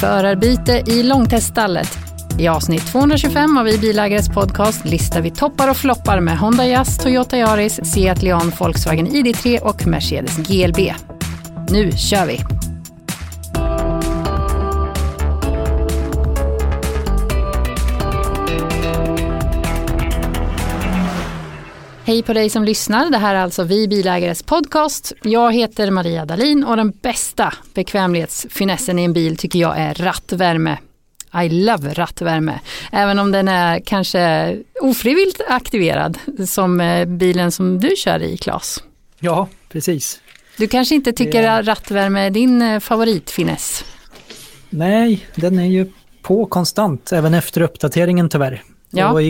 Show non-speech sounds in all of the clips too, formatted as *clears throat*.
Förarbyte i långteststallet. I avsnitt 225 av I Bilägares podcast listar vi toppar och floppar med Honda Jazz, Toyota Yaris, Seat Leon, Volkswagen ID3 och Mercedes GLB. Nu kör vi! Hej på dig som lyssnar. Det här är alltså Vi Bilägares podcast. Jag heter Maria Dalin och den bästa bekvämlighetsfinessen i en bil tycker jag är rattvärme. I love rattvärme. Även om den är kanske ofrivilligt aktiverad som eh, bilen som du kör i Klas. Ja, precis. Du kanske inte tycker att rattvärme är din eh, favoritfiness? Nej, den är ju på konstant, även efter uppdateringen tyvärr. Ja. Och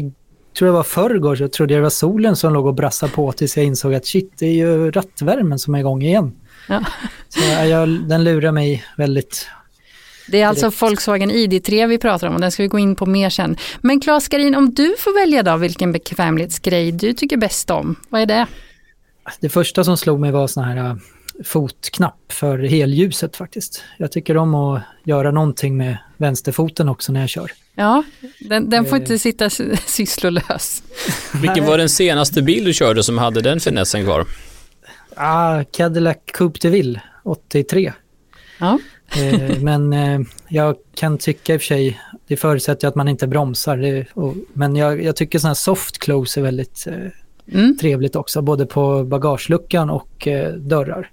tror det var förrgår så trodde jag det var solen som låg och brassade på tills jag insåg att shit, det är ju rattvärmen som är igång igen. Ja. Så jag, den lurar mig väldigt. Det är alltså. Volkswagen ID3 vi pratar om och den ska vi gå in på mer sen. Men Claes Skarin, om du får välja då vilken bekvämlighetsgrej du tycker bäst om, vad är det? Det första som slog mig var sån här fotknapp för helljuset faktiskt. Jag tycker om att göra någonting med vänsterfoten också när jag kör. Ja, den, den får Eh. inte sitta sy- *laughs* sysslolös. *laughs* Vilken var den senaste bil du körde som hade den finessen kvar? Ah, Cadillac Coupe de Ville 83. Ja. Eh, men eh, jag kan tycka i och för sig, det förutsätter att man inte bromsar. Det, och, men jag, jag tycker sådana här soft close är väldigt eh, Mm. trevligt också, både på bagageluckan och eh, dörrar.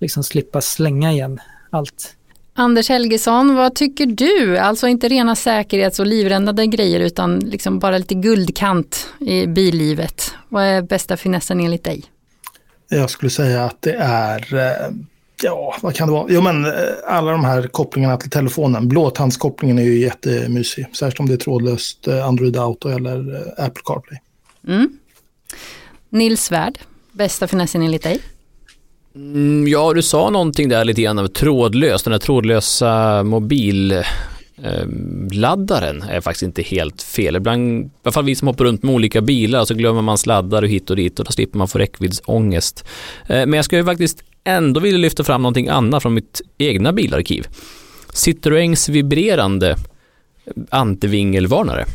Liksom slippa slänga igen allt. Anders Helgesson, vad tycker du? Alltså inte rena säkerhets och livräddande grejer utan liksom bara lite guldkant i billivet. Vad är bästa finessen enligt dig? Jag skulle säga att det är, eh, ja, vad kan det vara? Jo, men eh, alla de här kopplingarna till telefonen. Blåtandskopplingen är ju jättemysig. Särskilt om det är trådlöst eh, Android Auto eller Apple CarPlay. Mm. Nils Svärd, bästa finessen enligt dig? Mm, ja, du sa någonting där lite grann om trådlös, den här trådlösa mobilladdaren eh, är faktiskt inte helt fel. Ibland, i alla fall vi som hoppar runt med olika bilar så glömmer man sladdar och hit och dit och då slipper man få räckviddsångest. Eh, men jag skulle faktiskt ändå vilja lyfta fram någonting annat från mitt egna bilarkiv. Citroëns vibrerande antivingelvarnare.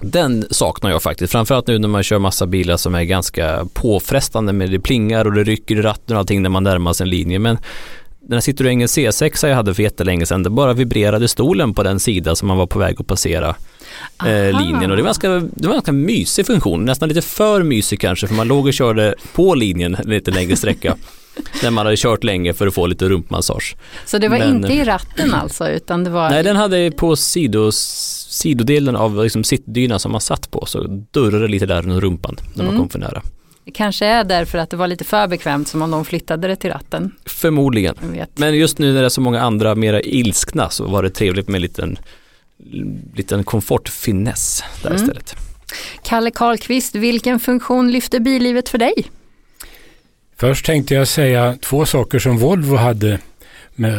Den saknar jag faktiskt, framförallt nu när man kör massa bilar som är ganska påfrestande med det plingar och det rycker i ratten och allting när man närmar sig en linje. Men den här Citroën C6 jag hade för jättelänge sedan, det bara vibrerade stolen på den sida som man var på väg att passera eh, linjen och det var, ganska, det var en ganska mysig funktion, nästan lite för mysig kanske för man låg och körde på linjen en lite längre sträcka *laughs* när man hade kört länge för att få lite rumpmassage. Så det var Men- inte i ratten alltså utan det var... Nej, den hade på sidos, sidodelen av liksom sittdynan som man satt på så durrade lite där runt rumpan när man Mm. kom för nära. Det kanske är därför att det var lite för bekvämt som om de flyttade det till ratten. Förmodligen. Men just nu när det är så många andra mera ilskna så var det trevligt med en liten, liten komfortfiness där Mm. istället. Kalle Karlqvist, vilken funktion lyfter billivet för dig? Först tänkte jag säga två saker som Volvo hade.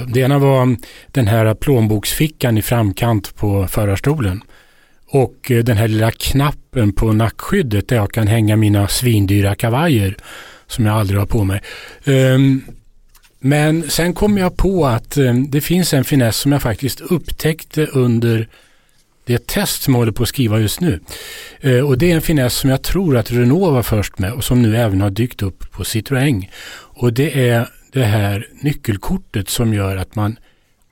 Det ena var den här plånboksfickan i framkant på förarstolen. Och eh, den här lilla knappen på nackskyddet där jag kan hänga mina svindyra kavajer som jag aldrig har på mig. Ehm, men sen kom jag på att eh, det finns en finess som jag faktiskt upptäckte under det test som jag håller på att skriva just nu. Eh, och det är en finess som jag tror att Renault var först med och som nu även har dykt upp på Citroën. Och det är det här nyckelkortet som gör att man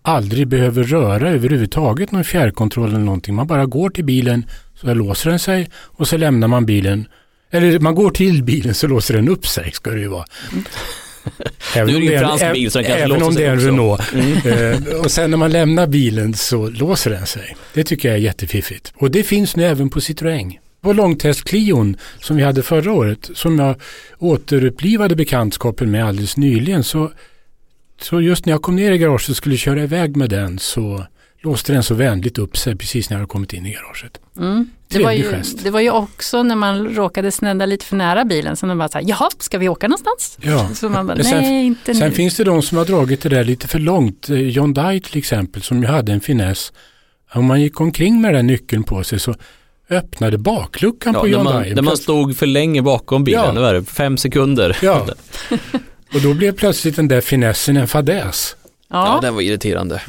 aldrig behöver röra överhuvudtaget någon fjärrkontroll eller någonting. Man bara går till bilen så låser den sig och så lämnar man bilen. Eller man går till bilen så låser den upp sig ska det ju vara. *laughs* Även Nu är det en fransk bil så den kanske Även om det är en. Renault. Mm. Eh, och sen när man lämnar bilen så låser den sig. Det tycker jag är jättefiffigt. Och det finns nu även på Citroën. På långtest-Clion som vi hade förra året, som jag återupplivade bekantskapen med alldeles nyligen, så, så just när jag kom ner i garaget och skulle köra iväg med den så låste den så vänligt upp sig precis när jag hade kommit in i garaget. Mm. Det, var ju, gest. det var ju också när man råkade snedda lite för nära bilen som de bara sa, jaha, ska vi åka någonstans? Ja. *laughs* Så man bara, Men sen- nej inte Sen nu. finns det de som har dragit det där lite för långt. Eh, John Dye till exempel som ju hade en finess. Om man gick omkring med den nyckeln på sig så öppnade bakluckan Ja, på när, John man, Dye. när man stod för länge bakom bilen, Ja. det var det, fem sekunder. Ja. *laughs* Och då blev plötsligt den där finessen en fadäs. Ja, Ja, den var irriterande.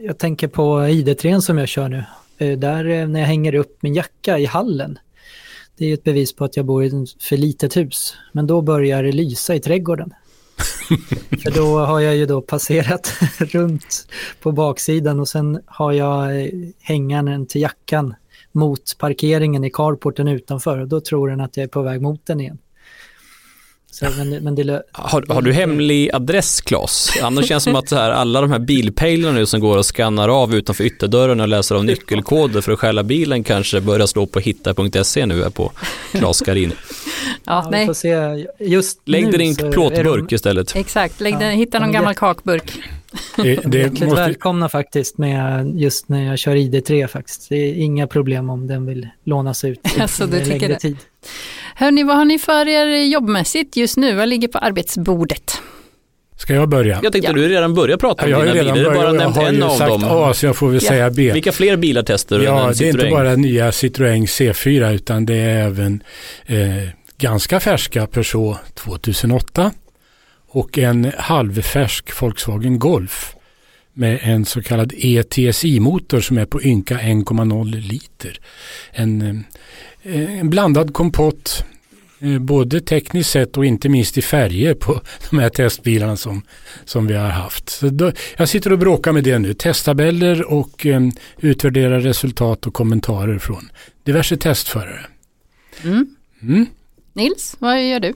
Jag tänker på ID3 som jag kör nu. Eh, Där eh, när jag hänger upp min jacka i hallen. Det är ett bevis på att jag bor i ett för litet hus. Men då börjar det lysa i trädgården. *laughs* för då har jag ju då passerat *laughs* runt på baksidan och sen har jag eh, hängaren till jackan mot parkeringen i carporten utanför och då tror den att jag är på väg mot den igen. Så, men, men det, Har, har du hemlig adress Claes? Annars känns det som att så här, alla de här bilpejlarna nu som går och skannar av utanför ytterdörren och läser av nyckelkoder för att stjäla bilen kanske börjar slå på hitta.se nu här på Claes Skarin. Ja, nej. får se. Just Lägg den i en plåtburk de istället. Exakt, Lägg Ja. den, hitta någon gammal det- kakburk. Det, det måste, välkomna faktiskt med just när jag kör ID3 faktiskt. Det är inga problem om den vill lånas ut *laughs* Alltså, du under tycker längre det? tid. Hörni, vad har ni för er jobbmässigt just nu? Vad ligger på arbetsbordet? ska jag börja? Jag tänkte Ja. du redan börjat prata om jag dina redan bilar, du bara nämnt jag har en ju av sagt dem. A så jag får väl Ja. säga B. Vilka fler bilar testar du Ja, än det är inte bara nya Citroën C4 utan det är även eh, ganska färska Peugeot 2008 och en halvfärsk Volkswagen Golf med en så kallad ETSI-motor som är på ynka 1,0 liter. En, eh, en blandad kompott eh, både tekniskt sett och inte minst i färger på *laughs* de här testbilarna som, som vi har haft. Då, jag sitter och bråkar med det nu. Testtabeller och eh, utvärderar resultat och kommentarer från diverse testförare. Mm. Mm. Nils, vad gör du?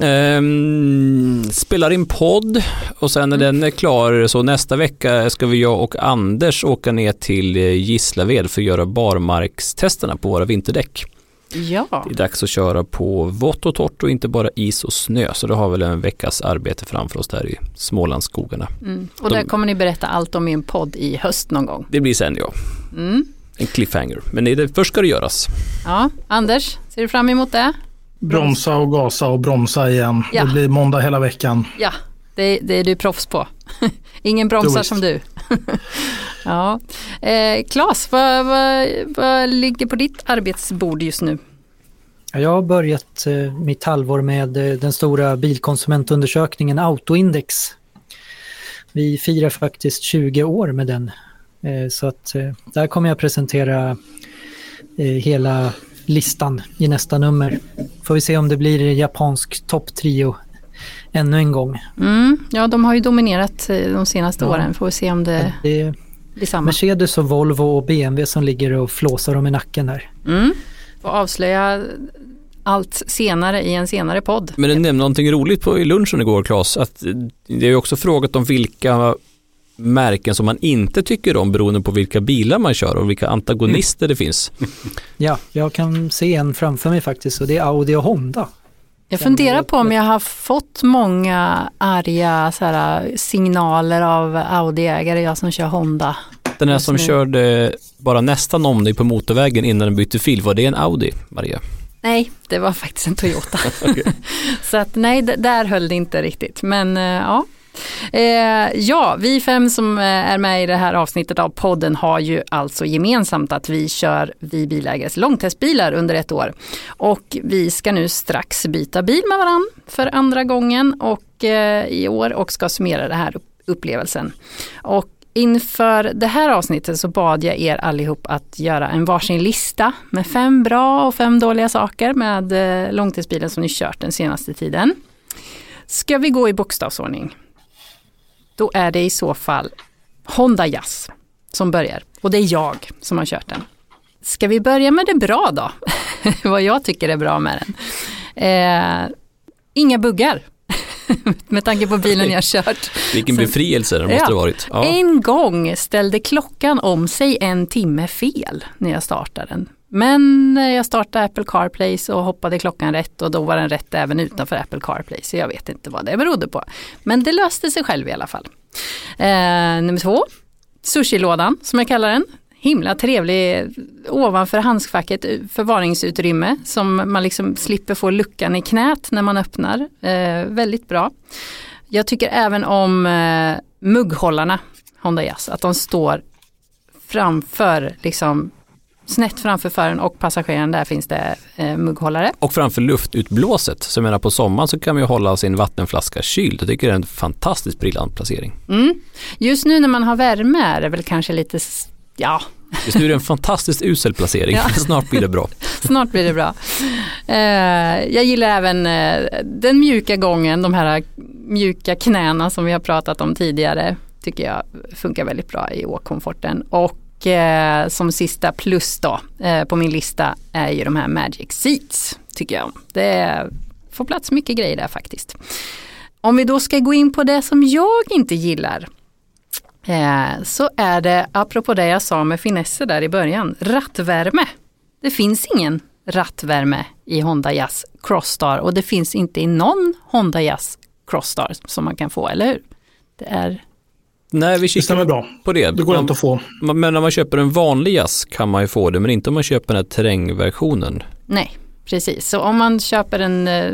Ehm, spelar in podd och sen när den är klar så nästa vecka ska vi jag och Anders åka ner till eh, Gislaved för att göra barmarkstesterna på våra vinterdäck. Ja, Det är dags att köra på vått och torrt och inte bara is och snö så det har väl en veckas arbete framför oss där i Smålandsskogarna. mm. och De- det kommer ni berätta allt om i en podd i höst någon gång. Det blir sen ja, Mm. en cliffhanger. Men det, först ska det göras. Ja, Anders, ser du fram emot det? Bromsa och gasa och bromsa igen. Ja. Det blir måndag hela veckan. Ja, det, det är du proffs på. *laughs* Ingen bromsar som du. *laughs* ja. eh, Klas, vad, vad, vad ligger på ditt arbetsbord just nu? Ja, Jag har börjat eh, mitt halvår med eh, den stora bilkonsumentundersökningen Autoindex. Vi firar faktiskt 20 år med den. Eh, så att eh, där kommer jag presentera eh, hela listan i nästa nummer. Får vi se om det blir japansk topptrio ännu en gång. Mm, ja, de har ju dominerat eh, de senaste Ja. åren. Får vi se om det Det är blir samma. Mercedes och Volvo och BMW som ligger och flåsar dem i nacken där. Mm. Får avslöja allt senare i en senare podd. Men du nämnde någonting roligt på i lunchen igår Claes, att det är ju också frågat om vilka märken som man inte tycker om beroende på vilka bilar man kör och vilka antagonister det finns. *laughs* Ja, jag kan se en framför mig faktiskt och det är Audi och Honda. Jag funderar på om jag har fått många arga så här, signaler av Audi-ägare, jag som kör Honda. Den här som körde bara nästan om dig på motorvägen innan den bytte fil, var det en Audi, Maria? Nej, det var faktiskt en Toyota. *laughs* *laughs* Så att nej, där höll det inte riktigt. Men eh, ja. Eh, ja, vi fem som eh, är med i det här avsnittet av podden har ju alltså gemensamt att vi kör Vi bilägares långtestbilar under ett år. Och vi ska nu strax byta bil med varann för andra gången och eh, i år och ska summera den här upplevelsen. Och Inför det här avsnittet så bad jag er allihop att göra en varsin lista med fem bra och fem dåliga saker med eh, långtidsbilen som ni kört den senaste tiden. Ska vi gå i bokstavsordning? Då är det i så fall Honda Jazz som börjar och det är jag som har kört den. Ska vi börja med det bra då? *laughs* Vad jag tycker är bra med den. Eh, inga buggar. *laughs* med tanke på bilen jag kört. Vilken befrielse det måste Ja. det varit. Ja. En gång ställde klockan om sig en timme fel när jag startade den. Men eh, jag startade Apple CarPlay och hoppade klockan rätt och då var den rätt även utanför Apple CarPlay. Så jag vet inte vad det berodde på. Men det löste sig själv i alla fall. Eh, nummer två, sushilådan som jag kallar den. Himla trevlig eh, ovanför handskfacket eh, förvaringsutrymme som man liksom slipper få luckan i knät när man öppnar. Eh, väldigt bra. Jag tycker även om eh, mugghållarna Honda Jazz, att de står framför liksom snett framför föraren och passageraren där finns det eh, mugghållare. Och framför luftutblåset, så jag menar på sommaren så kan man ju hålla sin vattenflaska kyld. Jag tycker det är en fantastiskt briljant placering. Mm. Just nu när man har värme är det väl kanske lite, ja, Just nu är det en fantastiskt usel placering, *laughs* Ja. *laughs* snart blir det bra. snart blir det bra. Eh, jag gillar även eh, den mjuka gången, de här mjuka knäna som vi har pratat om tidigare. Tycker jag funkar väldigt bra i åkkomforten. Och eh, som sista plus då eh, på min lista är ju de här Magic Seats. Tycker jag. Det får plats mycket grejer där faktiskt. Om vi då ska gå in på det som jag inte gillar eh, så är det, apropå det jag sa med finesser där i början, rattvärme. Det finns ingen rattvärme i Honda Jazz Crossstar och det finns inte i någon Honda Jazz Crossstar som man kan få, eller hur? Det är, Nej, vi Det kikar stämmer bra. på det. Det går inte att få. Man- Men när man köper en vanlig jazz kan man ju få det, men inte om man köper den här terrängversionen. nej, precis. Så om man köper en eh,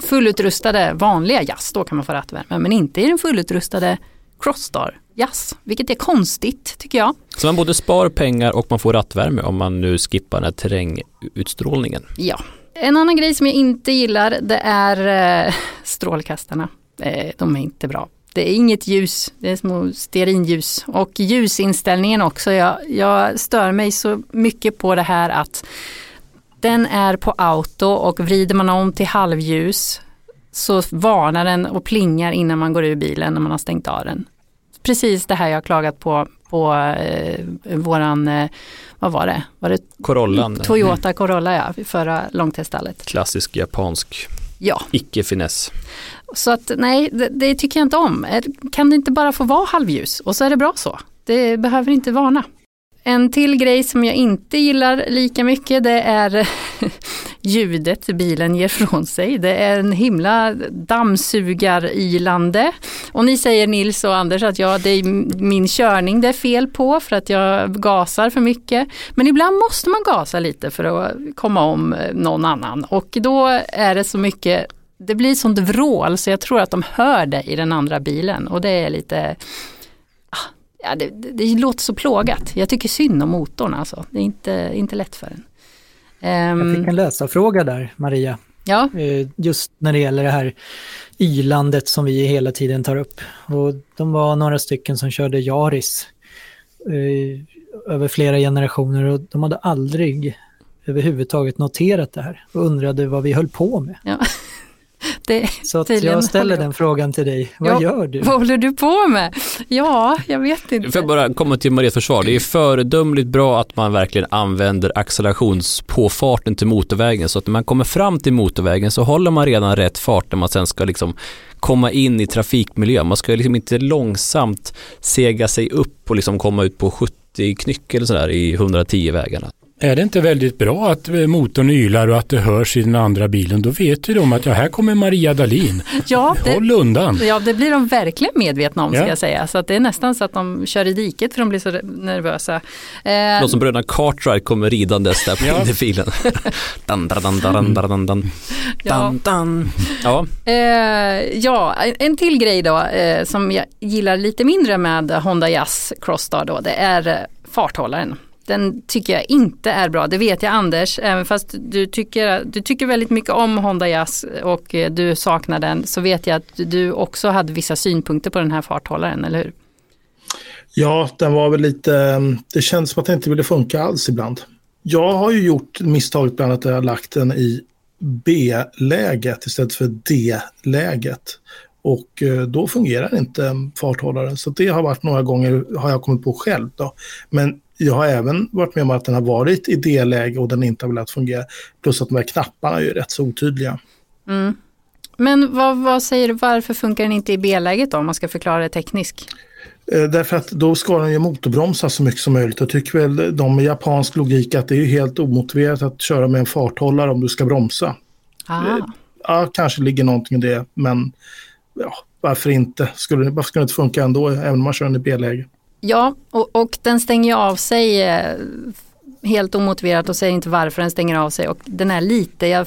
fullutrustade vanliga Jazz, då kan man få rattvärme, men inte i den fullutrustade Crossstar Jazz, vilket är konstigt tycker jag. Så man både spar pengar och man får rattvärme om man nu skippar den här terrängutstrålningen. Ja. En annan grej som jag inte gillar det är eh, strålkastarna. Eh, de är inte bra. Det är inget ljus, det är små stearinljus och ljusinställningen också. Jag, jag stör mig så mycket på det här att den är på auto och vrider man om till halvljus så varnar den och plingar innan man går ur bilen när man har stängt av den. Precis det här jag har klagat på på eh, våran, eh, vad var det? Var det Corollan, Toyota Corolla ja, förra långteststallet. klassisk japansk Ja, icke-finess så att nej, det, det tycker jag inte om. Kan det inte bara få vara halvljus och så är det bra så. Det behöver inte varna. En till grej som jag inte gillar lika mycket det är *laughs* ljudet bilen ger från sig. Det är en himla dammsugarilande. Och ni säger Nils och Anders att ja, det är min körning det är fel på för att jag gasar för mycket. Men ibland måste man gasa lite för att komma om någon annan. Och då är det så mycket det blir sånt vrål så jag tror att de hör det i den andra bilen och det är lite ah, Ja, det, det, det låter så plågat. Jag tycker synd om motorn alltså. Det är inte, inte lätt för den. Jag Ehm, fick en läsarfråga där, Maria. ja, Eh, Just när det gäller det här ilandet som vi hela tiden tar upp. Och de var några stycken som körde Yaris eh, över flera generationer och de hade aldrig överhuvudtaget noterat det här och undrade vad vi höll på med. ja. *laughs* Det, Så att jag ställer den frågan till dig. Vad Ja, gör du? vad håller du på med? Ja, jag vet inte. Får jag bara komma till Marias försvar. Det är föredömligt bra att man verkligen använder accelerationspåfarten till motorvägen så att när man kommer fram till motorvägen så håller man redan rätt fart när man sen ska liksom komma in i trafikmiljön. Man ska liksom inte långsamt sega sig upp och liksom komma ut på 70 knyck eller sådär i 110 vägarna. Är det inte väldigt bra att eh, motorn ylar och att det hörs i den andra bilen? Då vet ju de att ja, här kommer Maria Dalin. *laughs* Ja, det, Håll undan. ja, det blir de verkligen medvetna om ska Ja. jag säga. Så att det är nästan så att de kör i diket för de blir så nervösa. Eh, låter som bröderna Cartwright kommer ridandes där på Ja. filen. *laughs* dan, dan, dan, dan, dan, dan, dan. ja. Dan. Ja, Eh, ja, en- en till grej då eh, som jag gillar lite mindre med Honda Jazz Crossstar då, det är eh, farthållaren. Den tycker jag inte är bra, det vet jag Anders, även fast du tycker, du tycker väldigt mycket om Honda Jazz och eh, du saknar den, så vet jag att du också hade vissa synpunkter på den här farthållaren, eller hur? Ja, den var väl lite... Mm, det känns som att den inte ville funka alls ibland. Jag har ju gjort misstaget bland annat att jag har lagt den i B-läget istället för D-läget. Och eh, då fungerar inte farthållaren. Så det har varit några gånger, har jag kommit på själv. Då. Men jag har även varit med om att den har varit i D-läge och den inte har velat fungera. Plus att de här knapparna är ju rätt så otydliga. Mm. Men vad, vad säger du, varför funkar den inte i B-läget då, om man ska förklara det tekniskt? Eh, Därför att då ska den ju motorbromsa så mycket som möjligt. Jag tycker väl de med japansk logik att det är helt omotiverat att köra med en farthållare om du ska bromsa. Ah. Ja, kanske ligger någonting i det, men ja, varför inte? Skulle, varför skulle det inte funka ändå, även om man kör den i B-läge? Ja, och, och den stänger ju av sig eh, helt omotiverat och säger inte varför den stänger av sig och den är lite, jag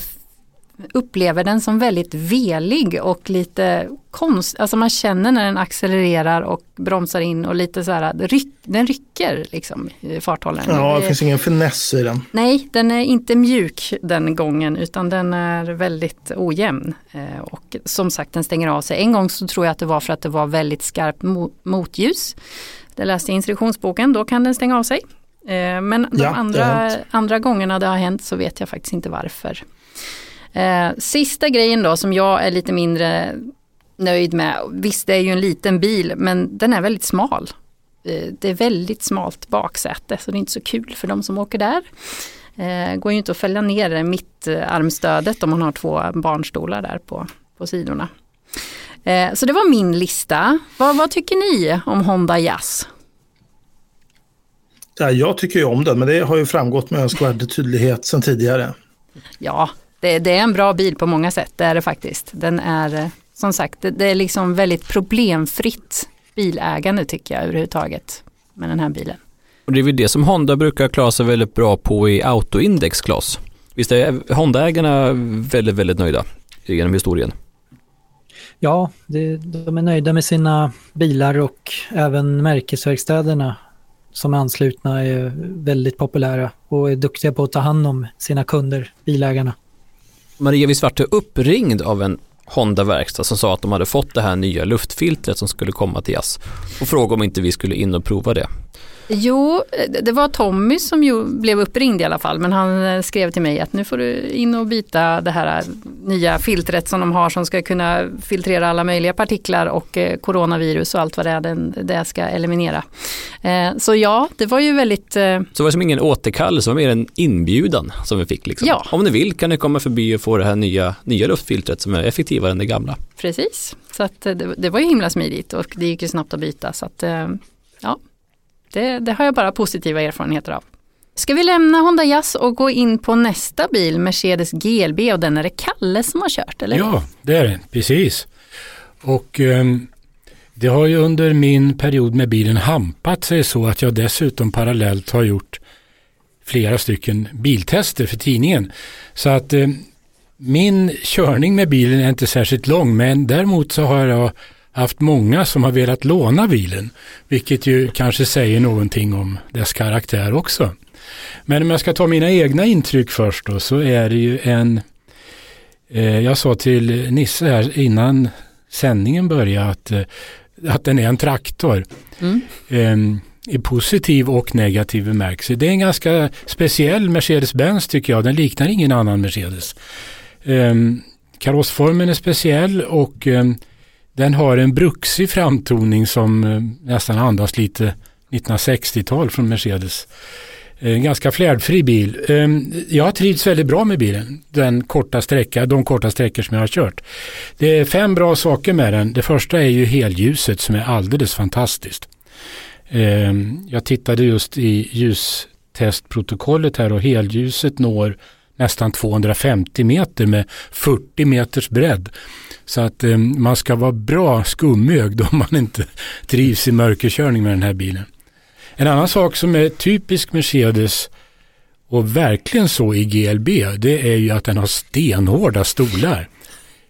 upplever den som väldigt velig och lite konst, alltså man känner när den accelererar och bromsar in och lite så här, ryck, den rycker liksom farthållaren. Ja, det finns ingen finess i den. Nej, den är inte mjuk den gången utan den är väldigt ojämn. Eh, och som sagt den stänger av sig. En gång så tror jag att det var för att det var väldigt skarpt motljus. Det läste i instruktionsboken, då kan den stänga av sig. Eh, men de Ja, det andra, andra gångerna det har hänt så vet jag faktiskt inte varför. Eh, sista grejen då som jag är lite mindre nöjd med. Visst det är ju en liten bil men den är väldigt smal. Eh, det är väldigt smalt baksäte så det är inte så kul för de som åker där. Eh, går ju inte att fälla ner mitt eh, armstödet om man har två barnstolar där på, på sidorna. Eh, så det var min lista. Vad, vad tycker ni om Honda Jazz? Ja, jag tycker ju om den, men det har ju framgått med önskvärd tydlighet sedan tidigare. Ja, det, det är en bra bil på många sätt, det är det faktiskt. Den är eh, som sagt, det, det är liksom väldigt problemfritt bilägande tycker jag överhuvudtaget med den här bilen. Och det är väl det som Honda brukar klara sig väldigt bra på i autoindex Claes. Visst är Honda-ägarna väldigt, väldigt nöjda genom historien? Ja, det, de är nöjda med sina bilar och även märkesverkstäderna som är anslutna är väldigt populära och är duktiga på att ta hand om sina kunder, bilägarna. Maria, visst vart du uppringd av en Honda-verkstad som sa att de hade fått det här nya luftfiltret som skulle komma till oss och frågade om inte vi skulle in och prova det. Jo, det- det var Tommy som ju blev uppringd i alla fall, men han eh, skrev till mig att nu får du in och byta det här eh, nya filtret som de har som ska kunna filtrera alla möjliga partiklar och eh, coronavirus och allt vad det är det ska eliminera. Eh, så ja, det var ju väldigt eh, Så det var som ingen återkallelse, det var mer en inbjudan som vi fick. Liksom. Ja. Om ni vill kan ni komma förbi och få det här nya, nya luftfiltret som är effektivare än det gamla. Precis, så eh, det, det var ju himla smidigt och det gick ju snabbt att byta. Så att, eh, ja, det, det har jag bara positiva erfarenheter av. Ska vi lämna Honda Jazz och gå in på nästa bil, Mercedes GLB och den är det Kalle som har kört, eller? Ja, det är det. Precis. Och um, det har ju under min period med bilen hampat sig så att jag dessutom parallellt har gjort flera stycken biltester för tidningen. Så att um, min körning med bilen är inte särskilt lång men däremot så har jag haft många som har velat låna bilen. Vilket ju kanske säger någonting om dess karaktär också. Men om jag ska ta mina egna intryck först då så är det ju en Eh, jag sa till Nisse här innan sändningen började att, eh, att den är en traktor. Mm. Eh, I positiv och negativ bemärkelse. Det är en ganska speciell Mercedes-Benz tycker jag. Den liknar ingen annan Mercedes. Eh, karossformen är speciell och eh, den har en bruxig framtoning som eh, nästan andas lite 1960-tal från Mercedes. En ganska flärdfri bil. Ehm, jag har trivts väldigt bra med bilen. Den korta sträcka, de korta sträckor som jag har kört. Det är fem bra saker med den. Det första är ju helljuset som är alldeles fantastiskt. Ehm, jag tittade just i ljustestprotokollet här och helljuset når nästan 250 meter med 40 meters bredd. Så att eh, man ska vara bra skumögd om man inte *laughs* trivs i mörkerkörning med den här bilen. En annan sak som är typisk Mercedes och verkligen så i GLB det är ju att den har stenhårda stolar.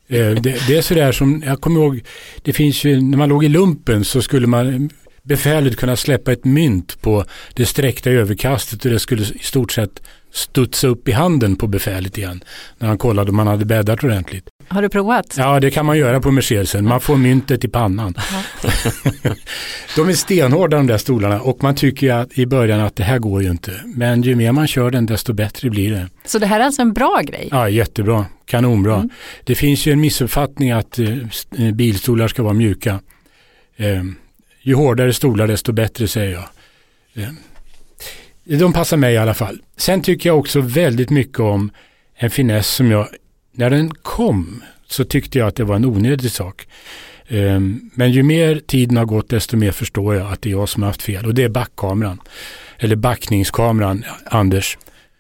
Eh, Det, det är sådär som, jag kommer ihåg, det finns ju, när man låg i lumpen så skulle man befälet kunna släppa ett mynt på det sträckta överkastet och det skulle i stort sett studsa upp i handen på befälet igen när han kollade om man hade bäddat ordentligt. Har du provat? Ja, det kan man göra på Mercedesen. Man får myntet i pannan. *laughs* de är stenhårda de där stolarna och man tycker att, i början att det här går ju inte. Men ju mer man kör den desto bättre blir det. Så det här är alltså en bra grej? Ja, jättebra. Kanonbra. Mm. Det finns ju en missuppfattning att eh, bilstolar ska vara mjuka. Eh, ju hårdare stolar desto bättre säger jag. Eh, de passar mig i alla fall. Sen tycker jag också väldigt mycket om en finess som jag, när den kom så tyckte jag att det var en onödig sak. Ehm, men ju mer tiden har gått desto mer förstår jag att det är jag som har haft fel och det är backkameran. Eller backningskameran, Anders.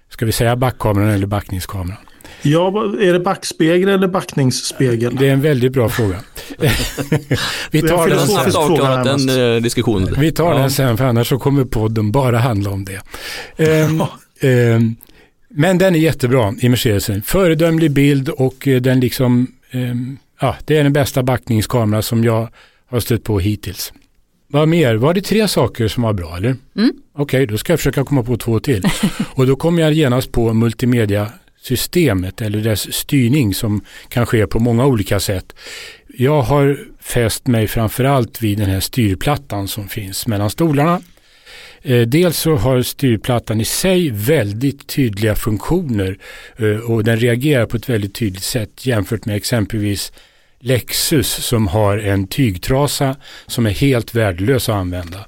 Ska vi säga backkameran eller backningskameran? Ja, är det backspegel eller backningsspegel? Det är en väldigt bra fråga. vi tar en Den snabbt fråga avklarat den eh, diskussionen. vi tar Ja. den sen för annars så kommer podden bara handla om det. Ja. ehm, Men den är jättebra i Mercedesen. Föredömlig bild och eh, den liksom, eh, ja, det är den bästa backningskamera som jag har stött på hittills. Vad mer? Var det tre saker som var bra eller? Mm. Okej, okay, då ska jag försöka komma på två till. *laughs* och då kommer jag genast på systemet eller dess styrning som kan ske på många olika sätt. Jag har fäst mig framförallt vid den här styrplattan som finns mellan stolarna. Eh, dels så har styrplattan i sig väldigt tydliga funktioner eh, och den reagerar på ett väldigt tydligt sätt jämfört med exempelvis Lexus som har en tygtrasa som är helt värdelös att använda.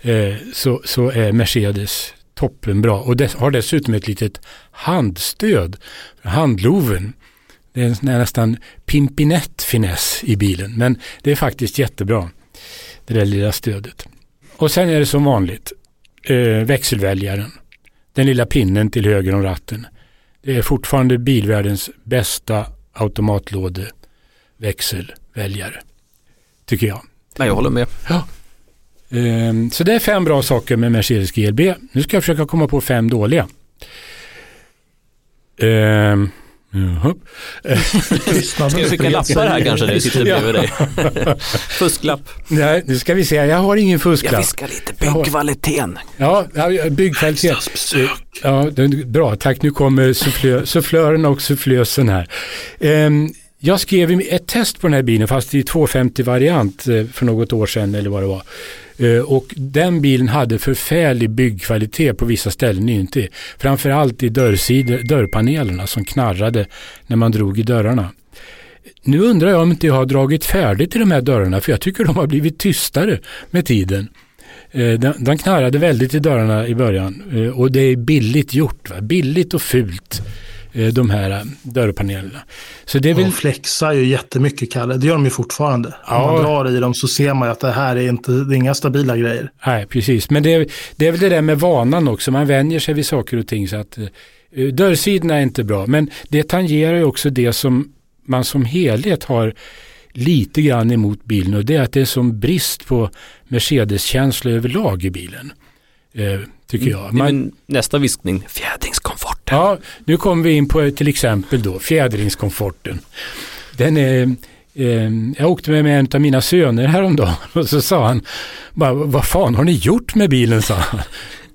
Eh, så, så är Mercedes toppenbra och dess, har dessutom ett litet handstöd, handloven. Det är en nästan pimpinett finess i bilen men det är faktiskt jättebra det där lilla stödet. Och sen är det som vanligt eh, växelväljaren. Den lilla pinnen till höger om ratten. Det är fortfarande bilvärldens bästa automatlåde växelväljare. Tycker jag. Nej, jag håller med. Ja. Um, så det är fem bra saker med Mercedes GLB. Nu ska jag försöka komma på fem dåliga. Um, ska jag skicka lappar här kanske när vi sitter bredvid dig? Fusklapp. Nej, nu ska vi se. Jag har ingen fusklapp. Jag viskar lite byggkvaliteten. Ja, byggkvalitet. Ja, bra, tack. Nu kommer sufflö, sufflören och sufflösen här. Um, jag skrev ett test på den här bilen fast i 250-variant eh, för något år sedan eller vad det var. Eh, och den bilen hade förfärlig byggkvalitet på vissa ställen inte. Framförallt i dörrsidor, dörrpanelerna som knarrade när man drog i dörrarna. Nu undrar jag om inte jag har dragit färdigt i de här dörrarna för jag tycker de har blivit tystare med tiden. Eh, den de knarrade väldigt i dörrarna i början eh, och det är billigt gjort. Va? Billigt och fult. Eh, de här eh, dörrpanelerna. Så det är väl... De flexar ju jättemycket, Kalle. Det gör de ju fortfarande. Ja. Om man drar i dem så ser man ju att det här är inte det är inga stabila grejer. Nej, precis. Men det är, det är väl det där med vanan också. Man vänjer sig vid saker och ting. Så att, eh, dörrsidorna är inte bra. Men det tangerar ju också det som man som helhet har lite grann emot bilen och det är att det är som brist på Mercedes-känsla överlag i bilen. Eh, tycker jag. Man, nästa viskning, fjädringskomforten. Ja, nu kommer vi in på till exempel då fjädringskomforten. Den är, eh, jag åkte med, med en av mina söner häromdagen *laughs* och så sa han, bara, vad fan har ni gjort med bilen? sa han.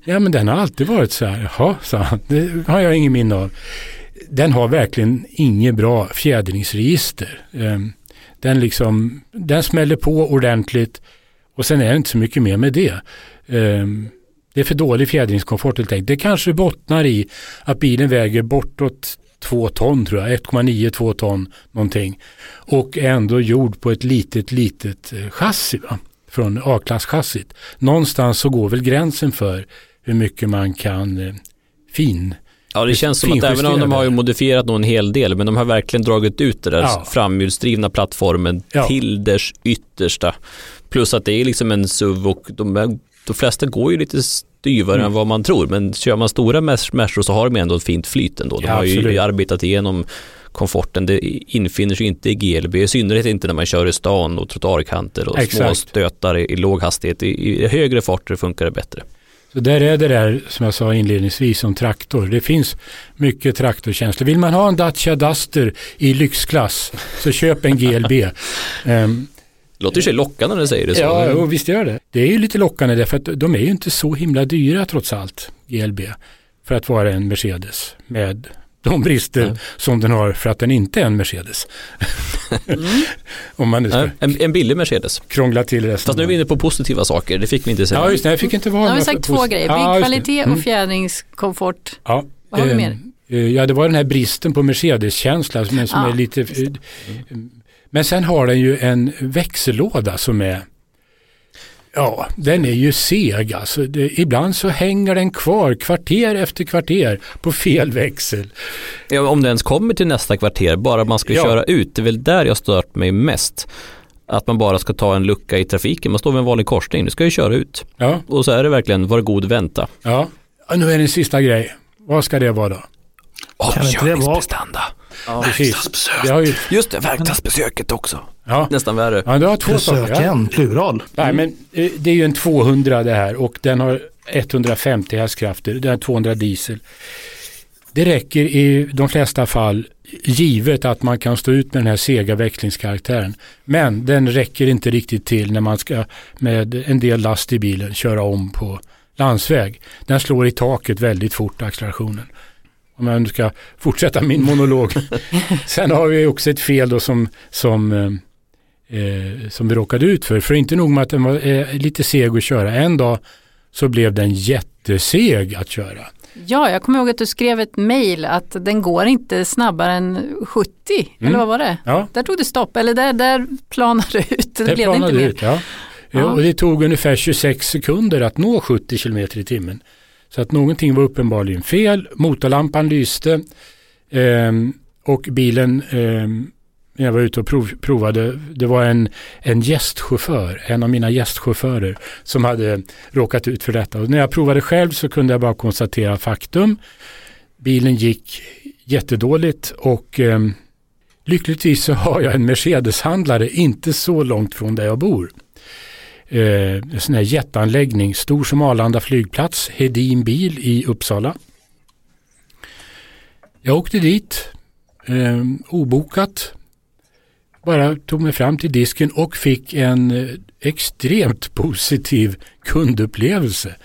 Ja men den har alltid varit så här. Jaha, sa han. Det har jag ingen minne av. Den har verkligen inget bra fjädringsregister. Eh, den, liksom, den smäller på ordentligt och sen är det inte så mycket mer med det. Eh, det är för dålig fjädringskomfort helt enkelt. Det kanske bottnar i att bilen väger bortåt 2 ton tror jag, 1,9-2 ton någonting. Och är ändå gjord på ett litet, litet eh, chassi va? från A-klasschassit. Någonstans så går väl gränsen för hur mycket man kan eh, fin Ja det känns som att även om de har ju modifierat nog en hel del men de har verkligen dragit ut det där ja. framhjulsdrivna plattformen ja. till dess yttersta. Plus att det är liksom en SUV och de de flesta går ju lite styvare mm. än vad man tror men kör man stora mässor så har de ändå ett fint flyt ändå. De ja, har ju arbetat igenom komforten. Det infinner sig inte i GLB, i synnerhet inte när man kör i stan och trottoarkanter och Exakt. små stötar i, i låg hastighet. I, I, högre farter funkar det bättre. Så där är det där som jag sa inledningsvis om traktor. Det finns mycket traktorkänsla. Vill man ha en Dacia Duster i lyxklass så köp en GLB. um, *laughs* ehm, Låter sig lockande när du säger det så. Ja, och visst gör det. Det är ju lite lockande därför att de är ju inte så himla dyra trots allt, GLB, för att vara en Mercedes med de brister mm. som den har för att den inte är en Mercedes. mm. *laughs* Om man nu ska en, en billig Mercedes. Krångla till resten. Fast nu är vi inne på positiva saker, det fick vi inte säga. Ja, just det, jag fick inte vara Nu har vi sagt två grejer, byggkvalitet ja, mm. och fjädringskomfort. Ja. Vad har vi mer? Eh, ja, det var den här bristen på Mercedes-känsla som, som ja, är lite men sen har den ju en växellåda som är Ja, den är ju seg alltså. Det, ibland så hänger den kvar kvarter efter kvarter på fel växel. Ja, om den ens kommer till nästa kvarter, bara man ska ja. köra ut, det är väl där jag stört mig mest. Att man bara ska ta en lucka i trafiken, man står vid en vanlig korsning, nu ska ju köra ut. Ja. Och så är det verkligen, var god vänta. Ja, nu är det en sista grej. Vad ska det vara då? Avkörningsprestanda. Ja, verkstadsbesök. Ju... Just det, verkstadsbesöket också. Ja. Nästan värre. Ja, du har två Besöken, plural. Nej, men eh, det är ju en 200 det här och den har 150 hästkrafter. Den har 200 diesel. Det räcker i de flesta fall givet att man kan stå ut med den här sega växlingskaraktären. Men den räcker inte riktigt till när man ska med en del last i bilen köra om på landsväg. Den slår i taket väldigt fort accelerationen. Om jag nu ska fortsätta min monolog. *laughs* Sen har vi också ett fel då som, som, eh, eh, som vi råkade ut för. För inte nog med att den var eh, lite seg att köra. En dag så blev den jätteseg att köra. Ja, jag kommer ihåg att du skrev ett mejl att den går inte snabbare än 70. Mm. Eller vad var det? Ja. Där tog det stopp, eller där, där planade ut. Det, Det blev inte planade mer. ut, ja. Ja. Ja. Och det tog ungefär 26 sekunder att nå 70 km i timmen. Så att någonting var uppenbarligen fel. Motorlampan lyste eh, och bilen, eh, när jag var ute och prov, provade, det var en, en gästchaufför, en av mina gästchaufförer som hade råkat ut för detta. Och när jag provade själv så kunde jag bara konstatera faktum. Bilen gick jättedåligt och eh, lyckligtvis så har jag en Mercedes-handlare inte så långt från där jag bor eh, en sån här jätteanläggning, stor som Arlanda flygplats, Hedin bil i Uppsala. Jag åkte dit, eh, obokat, bara tog mig fram till disken och fick en eh, extremt *laughs* positiv kundupplevelse.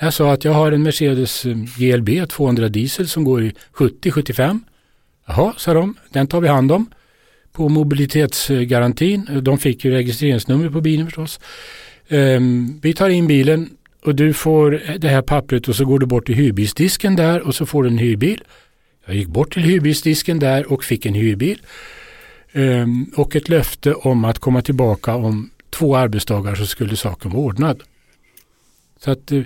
Jag sa att jag har en Mercedes eh, GLB 200 diesel som går i 70-75. Jaha, sa de, den tar vi hand om på mobilitetsgarantin. Eh, de fick ju registreringsnummer på bilen förstås. Ehm, vi tar in bilen och du får det här pappret och så går du bort till hyrbilsdisken där och så får du en hyrbil. Jag gick bort till hyrbilsdisken där och fick en hyrbil. Ehm, och ett löfte om att komma tillbaka om två arbetsdagar så skulle saken vara ordnad. Så att eh,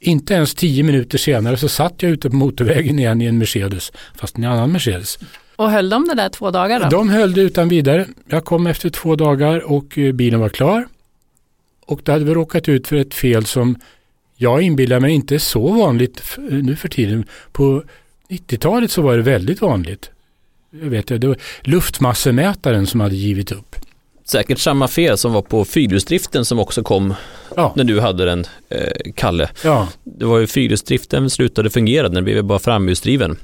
inte ens tio minuter senare så satt jag ute på motorvägen igen i en Mercedes, fast en annan Mercedes. Och höll de det där två dagar då? De höll det utan vidare. Jag kom efter två dagar och eh, bilen var klar. Och då hade vi råkat ut för ett fel som jag inbillar mig inte är så vanligt nu för tiden. På 90-talet så var det väldigt vanligt. Jag vet det var luftmassemätaren som hade givit upp. Säkert samma fel som var på fyrhjulsdriften som också kom Ja, när du hade den, eh, Kalle. ja, Det var ju fyrhjulsdriften slutade fungera, den blev bara framhjulsdriven.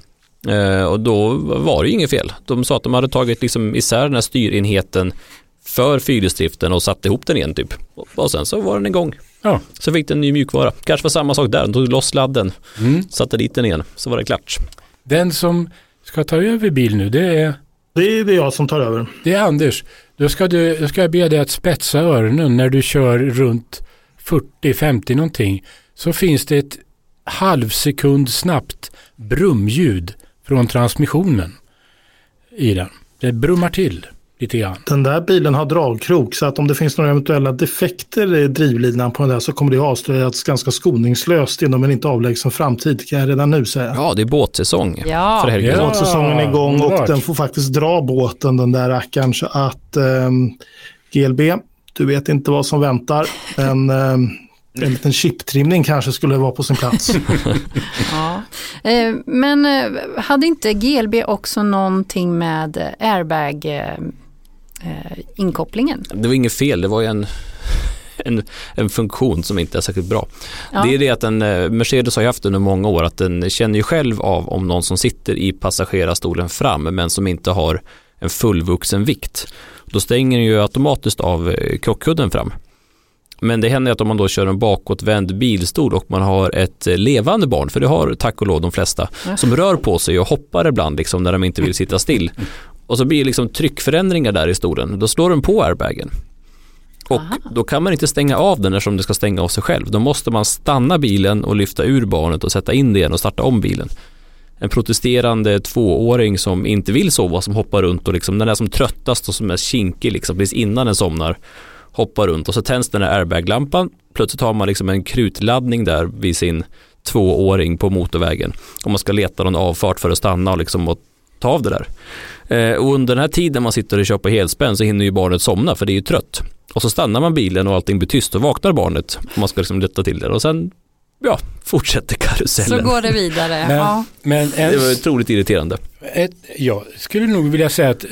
Eh, och då var det ju inget fel. De sa att de hade tagit liksom isär den här styrenheten för fyrhjulsdriften och satt ihop den igen typ. Och, sen så var den igång. ja. Så fick den ny mjukvara. Kanske var samma sak där, de tog loss sladden, Mm. satte dit den igen, så var det klart. Den som ska ta över bil nu det är, Det är det jag som tar över. det är Anders. Då ska, du, då ska jag be dig att spetsa öronen när du kör runt 40-50 någonting. Så finns det ett halvsekund snabbt brumljud från transmissionen i den. Det brummar till lite grann. Den där bilen har dragkrok så att om det finns några eventuella defekter i drivlinan på den där så kommer det avslöjas ganska skoningslöst inom en inte avlägsen framtid kan jag redan nu säga. Ja, det är båtsäsong. Ja. För. Ja. Båtsäsongen är igång och den får faktiskt dra båten den där rackaren så att ehm, GLB, du vet inte vad som väntar. En, ehm, en liten chiptrimning kanske skulle vara på sin plats. *laughs* Ja. Eh, Men eh, hade inte GLB också någonting med airbag eh, inkopplingen? Det var inget fel, det var ju en, *laughs* en, en funktion som inte är särskilt bra. Ja. Det är det att en eh, Mercedes har ju haft under många år att den känner ju själv av om någon som sitter i passagerarstolen fram men som inte har en fullvuxen vikt. Då stänger den ju automatiskt av eh, krockkudden fram. Men det händer att om man då kör en bakåtvänd bilstol och man har ett eh, levande barn, för det har tack och lov de flesta, som rör på sig och hoppar ibland liksom när de inte vill sitta still. *laughs* Och så blir det liksom tryckförändringar där i stolen, då slår den på airbagen. Och Aha. då kan man inte stänga av den eftersom det ska stänga av sig själv. Då måste man stanna bilen och lyfta ur barnet och sätta in det igen och starta om bilen. En protesterande tvååring som inte vill sova som hoppar runt och liksom den är som tröttast och som är kinkig liksom precis innan den somnar hoppar runt och så tänds den här airbag-lampan. Plötsligt har man liksom en krutladdning där vid sin tvååring på motorvägen. Och man ska leta någon avfart för att stanna och liksom och ta av det där. Eh, och under den här tiden man sitter och kör på helspänn så hinner ju barnet somna för det är ju trött. Och så stannar man bilen och allting blir tyst och vaknar barnet. Och man ska liksom lätta till det och sen ja, fortsätter Så karusellen. går det vidare. Men, Ja. men en, Det var otroligt irriterande. ett, jag skulle nog vilja säga att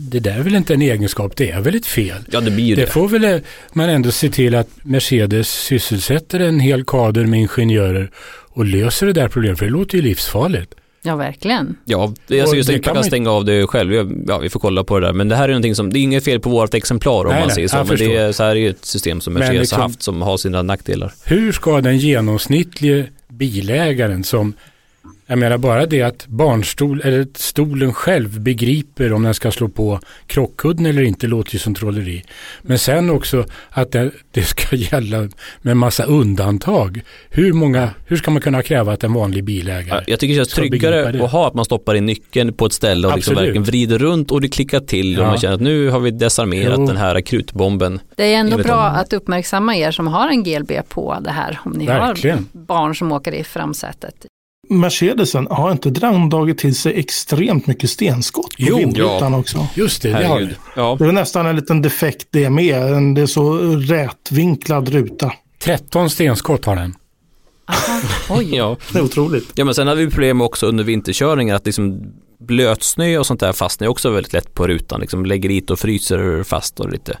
det där är väl inte en egenskap, det är väl ett fel. Ja det blir ju Det det. får väl man ändå se till att Mercedes sysselsätter en hel kader med ingenjörer och löser det där problemet, för det låter ju livsfarligt. Ja, verkligen. Ja, alltså just kan man kan stänga av det själv. Ja, vi får kolla på det där. Men det här är någonting som, det är inget fel på vårt exemplar om Nej, man nej, säger så. Men det är, så här är ju ett system som Mercedes liksom- har haft som har sina nackdelar. Hur ska den genomsnittlige bilägaren som, jag menar bara det att barnstol, eller stolen själv begriper om den ska slå på krockkudden eller inte låter ju som trolleri. Men sen också att det, det ska *laughs* gälla med massa undantag. Hur, många, hur ska man kunna kräva att en vanlig bilägare jag tycker det känns tryggare det. att ha att man stoppar in nyckeln på ett ställe och liksom verkligen vrider runt och det klickar till och Ja. man känner att nu har vi desarmerat Jo. den här krutbomben. Det är ändå bra att uppmärksamma er som har en GLB på det här. Om ni Verkligen. har barn som åker i framsätet. Mercedesen har inte den dragit till sig extremt mycket stenskott på Jo, vindrutan också? Just det, det har Herregud. vi. Ja, Det är nästan en liten defekt det med. Det är så rätvinklad ruta. 13 stenskott har den. Oj, ja. Det är otroligt. ja, men sen hade vi problem också under vinterkörningar att liksom blötsnö och sånt där fastnar också väldigt lätt på rutan. Liksom lägger dit och fryser fast och lite,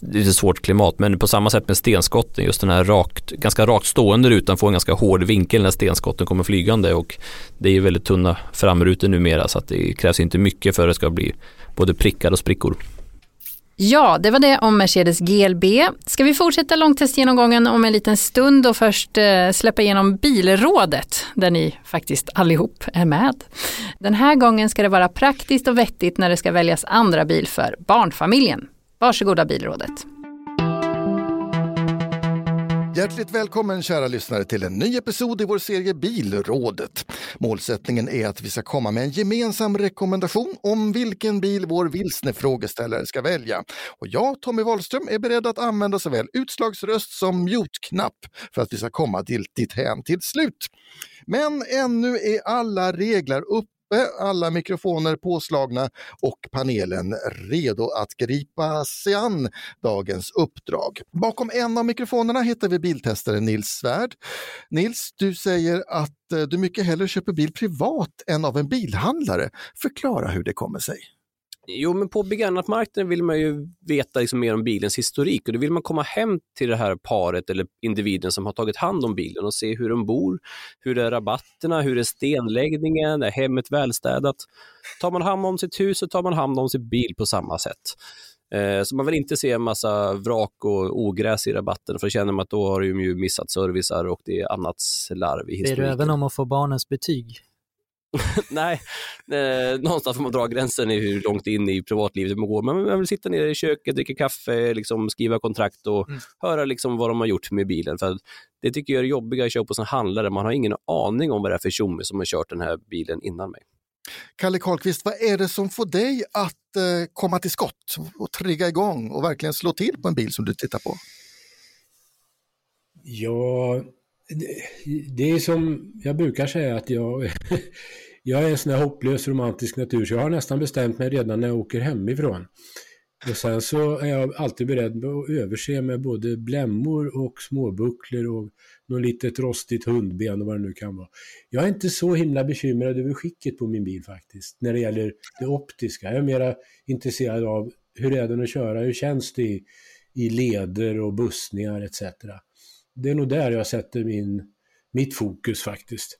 lite svårt klimat. Men på samma sätt med stenskotten, just den här rakt, ganska rakt stående rutan får en ganska hård vinkel när stenskotten kommer flygande och det är ju väldigt tunna framrutor numera så att det krävs inte mycket för att det ska bli både prickar och sprickor. Ja, det var det om Mercedes GLB. Ska vi fortsätta långtestgenomgången om en liten stund och först eh, släppa igenom Bilrådet där ni faktiskt allihop är med. Den här gången ska det vara praktiskt och vettigt när det ska väljas andra bil för barnfamiljen. Varsågoda Bilrådet. Hjärtligt välkommen kära lyssnare till en ny episod i vår serie Bilrådet. Målsättningen är att vi ska komma med en gemensam rekommendation om vilken bil vår vilsne frågeställare ska välja. Och jag, Tommy Wahlström, är beredd att använda såväl utslagsröst som mute-knapp för att vi ska komma till hem till slut. Men ännu är alla regler uppe alla mikrofoner påslagna och panelen redo att gripa sig an dagens uppdrag. Bakom en av mikrofonerna hittar vi biltestaren Nils Svärd. Nils, du säger att eh, du mycket hellre köper bil privat än av en bilhandlare. Förklara hur det kommer sig. Jo, men på begagnatmarknaden vill man ju veta liksom mer om bilens historik och då vill man komma hem till det här paret eller individen som har tagit hand om bilen och se hur de bor, hur är rabatterna, hur är stenläggningen, är hemmet välstädat? Tar man hand om sitt hus så tar man hand om sin bil på samma sätt. Eh, Så man vill inte se en massa vrak och ogräs i rabatten för då känner man att då har de ju missat servicer och det är annat slarv i Ber du historiken. även om att få barnens betyg? *laughs* Nej, eh, någonstans får man dra gränsen i hur långt in i privatlivet man går. Men man vill sitta nere i köket, dricka kaffe, liksom skriva kontrakt och Mm. höra liksom vad de har gjort med bilen. För det tycker jag är jobbigare att köpa hos en handlare. Man har ingen aning om vad det är för tjomme som har kört den här bilen innan mig. Kalle Karlqvist, vad är det som får dig att eh, komma till skott och trigga igång och verkligen slå till på en bil som du tittar på? Ja, det, det är som jag brukar säga att jag, *laughs* jag är en sån här hopplös romantisk natur så jag har nästan bestämt mig redan när jag åker hemifrån. Och sen så är jag alltid beredd att överse med både blämmor och småbucklor och något litet rostigt hundben och vad det nu kan vara. Jag är inte så himla bekymrad över skicket på min bil faktiskt, när det gäller det optiska. Jag är mera intresserad av hur är den att köra, hur känns det i, i leder och bussningar etc. Det är nog där jag sätter min, mitt fokus faktiskt.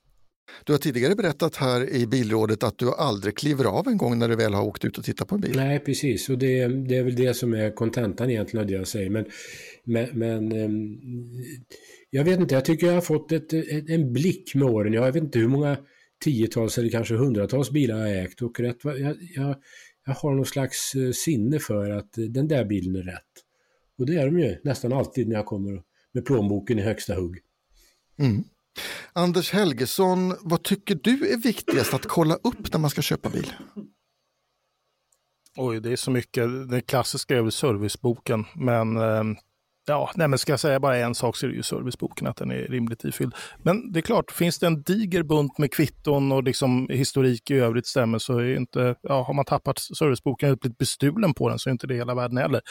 Du har tidigare berättat här i bilrådet att du aldrig kliver av en gång när du väl har åkt ut och tittat på en bil. Nej, precis. Och det, det är väl det som är kontentan egentligen av det jag säger. Men, men, men ehm, jag vet inte, jag tycker jag har fått ett, en blick med åren. Jag vet inte hur många tiotals eller kanske hundratals bilar jag ägt. Och rätt, jag, jag, jag har någon slags eh, sinne för att eh, den där bilen är rätt. Och det är de ju nästan alltid när jag kommer med plånboken i högsta hugg. Mm. Anders Helgesson, vad tycker du är viktigast att kolla upp när man ska köpa bil? Oj, det är så mycket. Det klassiska är väl serviceboken. Men ehm, ja, nej, men ska jag säga bara en sak så är det ju serviceboken, att den är rimligt ifylld. Men det är klart, finns det en diger bunt med kvitton och liksom historik i övrigt stämmer så är inte, ja, har man tappat serviceboken och blivit bestulen på den så är inte det hela världen heller.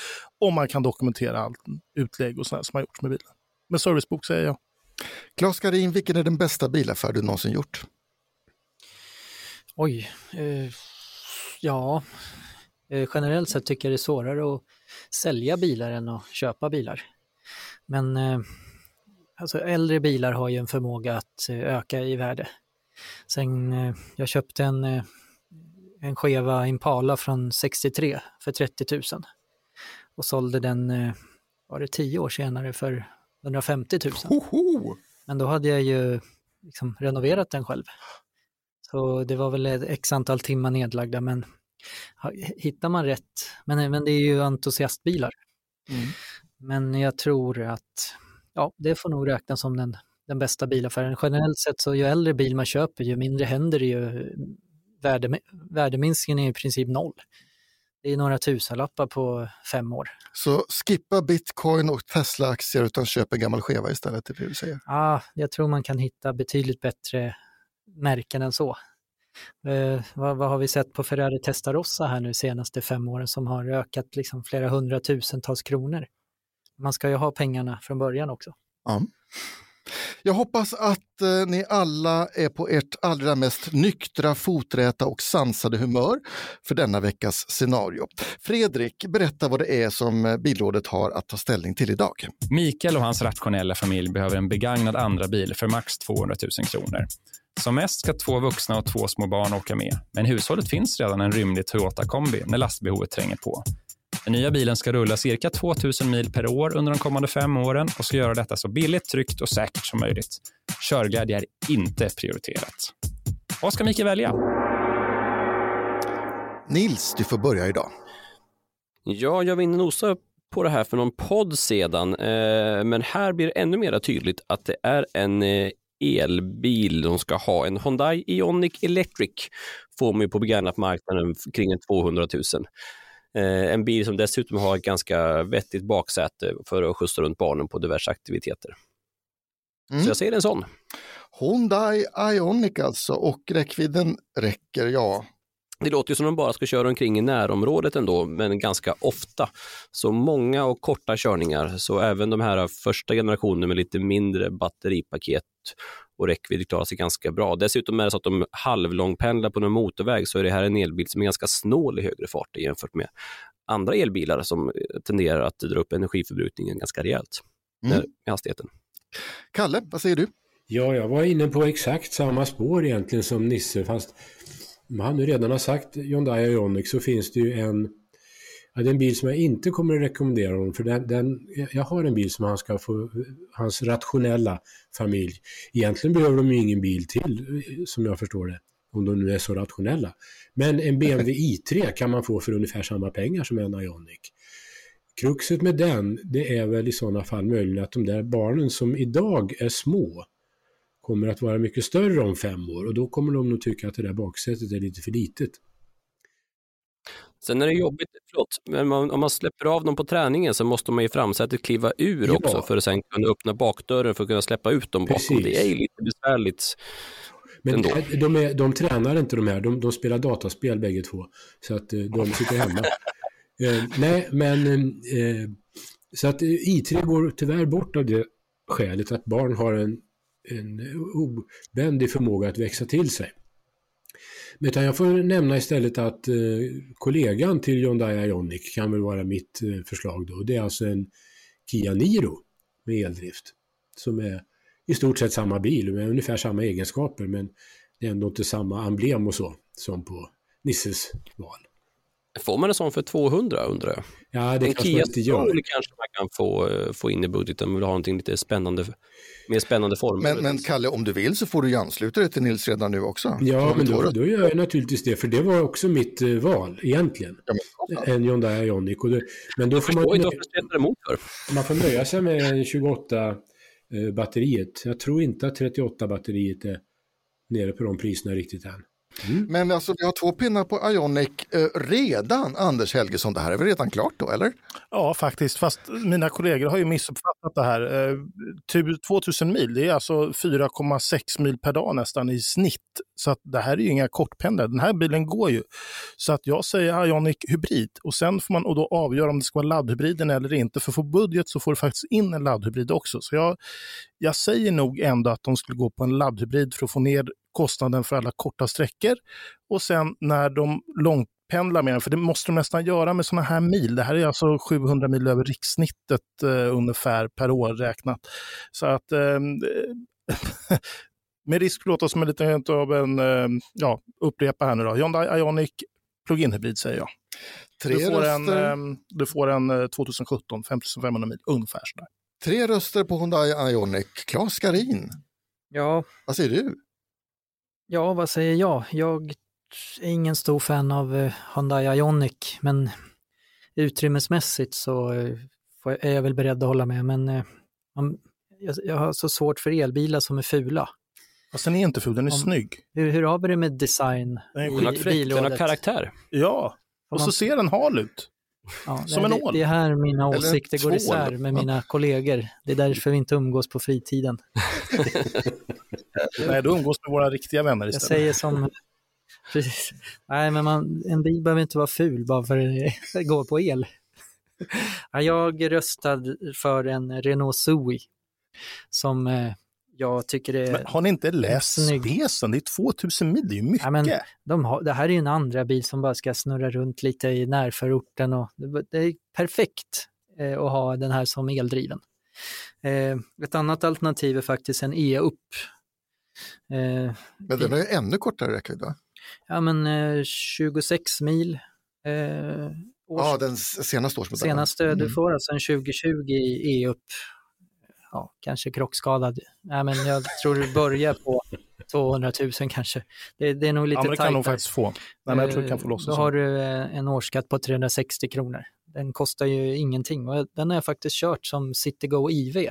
Om man kan dokumentera allt utlägg och sådär som har gjorts med bilen. Men servicebok säger jag. Claes Garin, vilken är den bästa bilaffär du någonsin gjort? Oj, eh, ja, eh, generellt sett tycker jag det är svårare att sälja bilar än att köpa bilar. Men eh, alltså äldre bilar har ju en förmåga att eh, öka i värde. Sen eh, jag köpte en, en skeva Impala från 63 för 30 000 och sålde den, var det tio år senare, för 150 000. Hoho! Men då hade jag ju liksom renoverat den själv. Så det var väl ett x antal timmar nedlagda, men hittar man rätt, men, men det är ju entusiastbilar. Men jag tror att ja, det får nog räknas som den, den bästa bilaffären. Generellt sett så ju äldre bil man köper, ju mindre händer det ju. Värde, värdeminskningen är i princip noll. Det är några tusenlappar på fem år. Så skippa bitcoin och Tesla-aktier utan köp en gammal skeva istället, det det du säger. Ah, jag tror man kan hitta betydligt bättre märken än så. Eh, vad, vad har vi sett på Ferrari Testarossa här nu senaste fem åren som har ökat liksom flera hundratusentals kronor? Man ska ju ha pengarna från början också. Ja. Jag hoppas att eh, ni alla är på ert allra mest nyktra, foträta och sansade humör för denna veckas scenario. Fredrik, berätta vad det är som eh, Bilrådet har att ta ställning till idag. Mikael och hans rationella familj behöver en begagnad andra bil för max 200 000 kronor. Som mest ska två vuxna och två små barn åka med, men i hushållet finns redan en rymlig Toyota kombi när lastbehovet tränger på. Den nya bilen ska rulla cirka 2 000 mil per år under de kommande fem åren och ska göra detta så billigt, tryggt och säkert som möjligt. Körglädje är inte prioriterat. Vad ska Mikael välja? Nils, du får börja idag. Ja, jag var inne och nosade på det här för någon podd sedan, eh, men här blir det ännu mer tydligt att det är en eh, elbil de ska ha. En Hyundai Ioniq Electric får man ju på begagnatmarknaden kring en 200 000. Eh, en bil som dessutom har ett ganska vettigt baksäte för att skjutsa runt barnen på diverse aktiviteter. Mm. Så jag säger en sån. Hyundai Ioniq alltså och räckvidden räcker, ja. Det låter ju som de bara ska köra omkring i närområdet ändå, men ganska ofta. Så många och korta körningar, så även de här första generationen med lite mindre batteripaket och räckvidd klarar sig ganska bra. Dessutom är det så att de halvlångpendlar på någon motorväg så är det här en elbil som är ganska snål i högre farter jämfört med andra elbilar som tenderar att dra upp energiförbrukningen ganska rejält Mm. med hastigheten. Kalle, vad säger du? Ja, jag var inne på exakt samma spår egentligen som Nisse, fast om han nu redan har sagt Hyundai Ioniq så finns det ju en, ja, det är en bil som jag inte kommer att rekommendera honom, för den, den, jag har en bil som han ska få, hans rationella familj. Egentligen behöver de ju ingen bil till, som jag förstår det, om de nu är så rationella. Men en BMW i3 kan man få för ungefär samma pengar som en Ioniq. Kruxet med den, det är väl i sådana fall möjligen att de där barnen som idag är små kommer att vara mycket större om fem år och då kommer de nog tycka att det där baksätet är lite för litet. Sen är det jobbigt, förlåt, men man, om man släpper av dem på träningen så måste man i framsätet kliva ur Ja. också för att sen kunna öppna bakdörren för att kunna släppa ut dem bakom. Precis. Det är ju lite besvärligt. Men Ändå. de, är, de tränar inte de här, de, de spelar dataspel bägge två. Så att eh, de sitter hemma. *laughs* eh, nej, men eh, så att eh, I3 går tyvärr bort av det skälet att barn har en, en obändig förmåga att växa till sig. Utan jag får nämna istället att eh, kollegan till Hyundai Ioniq kan väl vara mitt eh, förslag då. Det är alltså en Kia Niro med eldrift. Som är i stort sett samma bil med ungefär samma egenskaper men det är ändå inte samma emblem och så som på Nisses val. Får man en sån för 200 undrar jag? Ja, det en kanske man Kia inte gör. Kanske man kan få, eh, få in i budgeten om man vill ha någonting lite spännande, mer spännande former. Men, men Kalle, om du vill så får du ju ansluta dig till Nils redan nu också. Ja, men då, då gör jag naturligtvis det, för det var också mitt eh, val egentligen. Ja, men, En Hyundai Ioniq. Och det, men då får förstår inte man, varför emot för. man får nöja sig med en 28 eh, batteriet. Jag tror inte att 38 batteriet är nere på de priserna riktigt än. Men alltså vi har två pinnar på Ioniq eh, redan, Anders Helgesson. Det här är väl redan klart då, eller? Ja, faktiskt. Fast mina kollegor har ju missuppfattat det här. Eh, tu- 2000 mil, det är alltså 4,6 mil per dag nästan i snitt. Så att det här är ju inga kortpendlar. Den här bilen går ju. Så att jag säger Ioniq hybrid. Och sen får man och då avgöra om det ska vara laddhybriden eller inte. För för budget så får du faktiskt in en laddhybrid också. Så jag, jag säger nog ändå att de skulle gå på en laddhybrid för att få ner kostnaden för alla korta sträckor. Och sen när de långpendlar med den, för det måste de nästan göra med sådana här mil. Det här är alltså 700 mil över rikssnittet eh, ungefär per år räknat. Så att eh, *laughs* med risk för att låta som en liten av en, eh, ja, upprepa här nu då. Hyundai Ioniq plug-in hybrid säger jag. Tre Du får, en, röster, eh, du får en eh, 2017, 5500 mil, ungefär sådär. tre röster på Hyundai Ioniq. Claes Skarin, Ja, vad säger du? Ja, vad säger jag? Jag är ingen stor fan av eh, Hyundai Ioniq, men utrymmesmässigt så eh, är jag väl beredd att hålla med. Men eh, jag, har så svårt för elbilar som är fula. Fast den är inte ful, den är Om- snygg. Hur, hur har vi det med design Den är i Den har, karaktär. Ja, och så man- ser den hal ut. Ja, Som en ål. det är här mina åsikter går isär med mina kollegor. Det är därför vi inte umgås på fritiden. *laughs* Nej, då umgås med våra riktiga vänner Jag istället. säger som... *laughs* Precis. Nej, men man, en bil behöver inte vara ful bara för att *laughs* det går på el. Ja, Jag röstade för en Renault Zoe som eh, jag tycker är... Men har ni inte läst Snygg. spesen? Det är 2000 mil, det är ju mycket. Ja, men- De har, det här är ju en andra bil som bara ska snurra runt lite i närförorten och det, det är perfekt eh, att ha den här som eldriven. Eh, ett annat alternativ är faktiskt en E-upp. Eh, Men den har ju ännu kortare räckvidd va? ja men eh, 26 mil. Eh, års, Ja, den senaste årsmodellen. senaste, du Mm. får alltså en 2020 E-upp. Ja, kanske krockskadad. Nej, men jag tror du börjar på *laughs* 200 000 kanske. Det, det är nog lite ja, men det kan tajt de faktiskt få. Nej, men jag tror du kan få loss Eh, Då en har du eh, en årsskatt på 360 kronor. Den kostar ju ingenting och den har jag faktiskt kört som Citygo IV.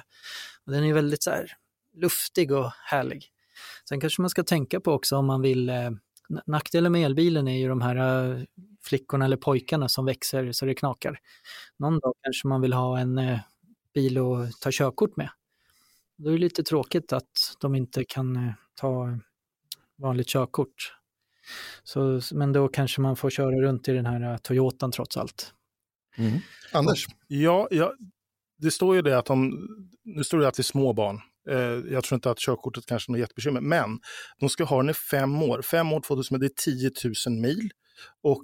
Och den är väldigt så här luftig och härlig. Sen kanske man ska tänka på också om man vill, eh, nackdelen med elbilen är ju de här flickorna eller pojkarna som växer så det knakar. Någon dag kanske man vill ha en bil att ta körkort med. Då är det lite tråkigt att de inte kan eh, ta vanligt körkort. Så, men då kanske man får köra runt i den här eh, Toyotan trots allt. Mm. Anders, Ja, ja, det står ju det att de, nu står det att det är små barn. Eh, jag tror inte att körkortet kanske är något jättebekymmer, men de ska ha den i fem år. Fem år, 2000, det är 10 000 mil. Och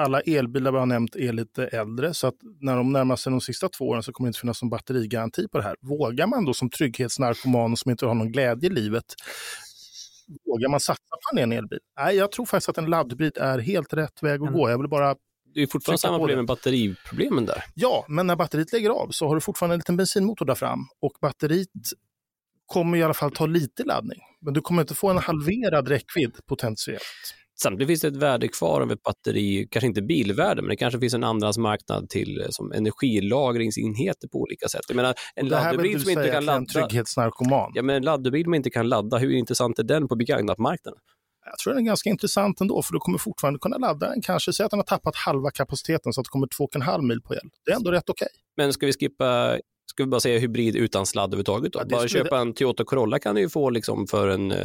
alla elbilar vi har nämnt är lite äldre, så att när de närmar sig de sista två åren så kommer det inte finnas någon batterigaranti på det här. Vågar man då som trygghetsnarkoman som inte har någon glädje i livet, vågar man satsa på en elbil? Nej, jag tror faktiskt att en laddhybrid är helt rätt väg att Men- gå. Jag vill bara Det är fortfarande samma problem med batteriproblemen där. Ja, men när batteriet lägger av så har du fortfarande en liten bensinmotor där fram och batteriet kommer i alla fall ta lite laddning. Men du kommer inte få en halverad räckvidd potentiellt. Samtidigt finns det ett värde kvar av ett batteri, kanske inte bilvärde, men det kanske finns en andrahandsmarknad till eh, som energilagringsenheter på olika sätt. Jag menar, en Det här du som inte kan till en ladda, trygghetsnarkoman. ja, men en laddhybrid man inte kan ladda, hur intressant är den på begagnatmarknaden? Jag tror den är ganska intressant ändå, för du kommer fortfarande kunna ladda den. Kanske säga att den har tappat halva kapaciteten så att det kommer 2,5 mil på el. Det är ändå rätt okej. Men ska vi skippa, ska vi bara säga hybrid utan sladd överhuvudtaget? Då? Ja, det bara köpa en Toyota Corolla kan du ju få liksom för en eh,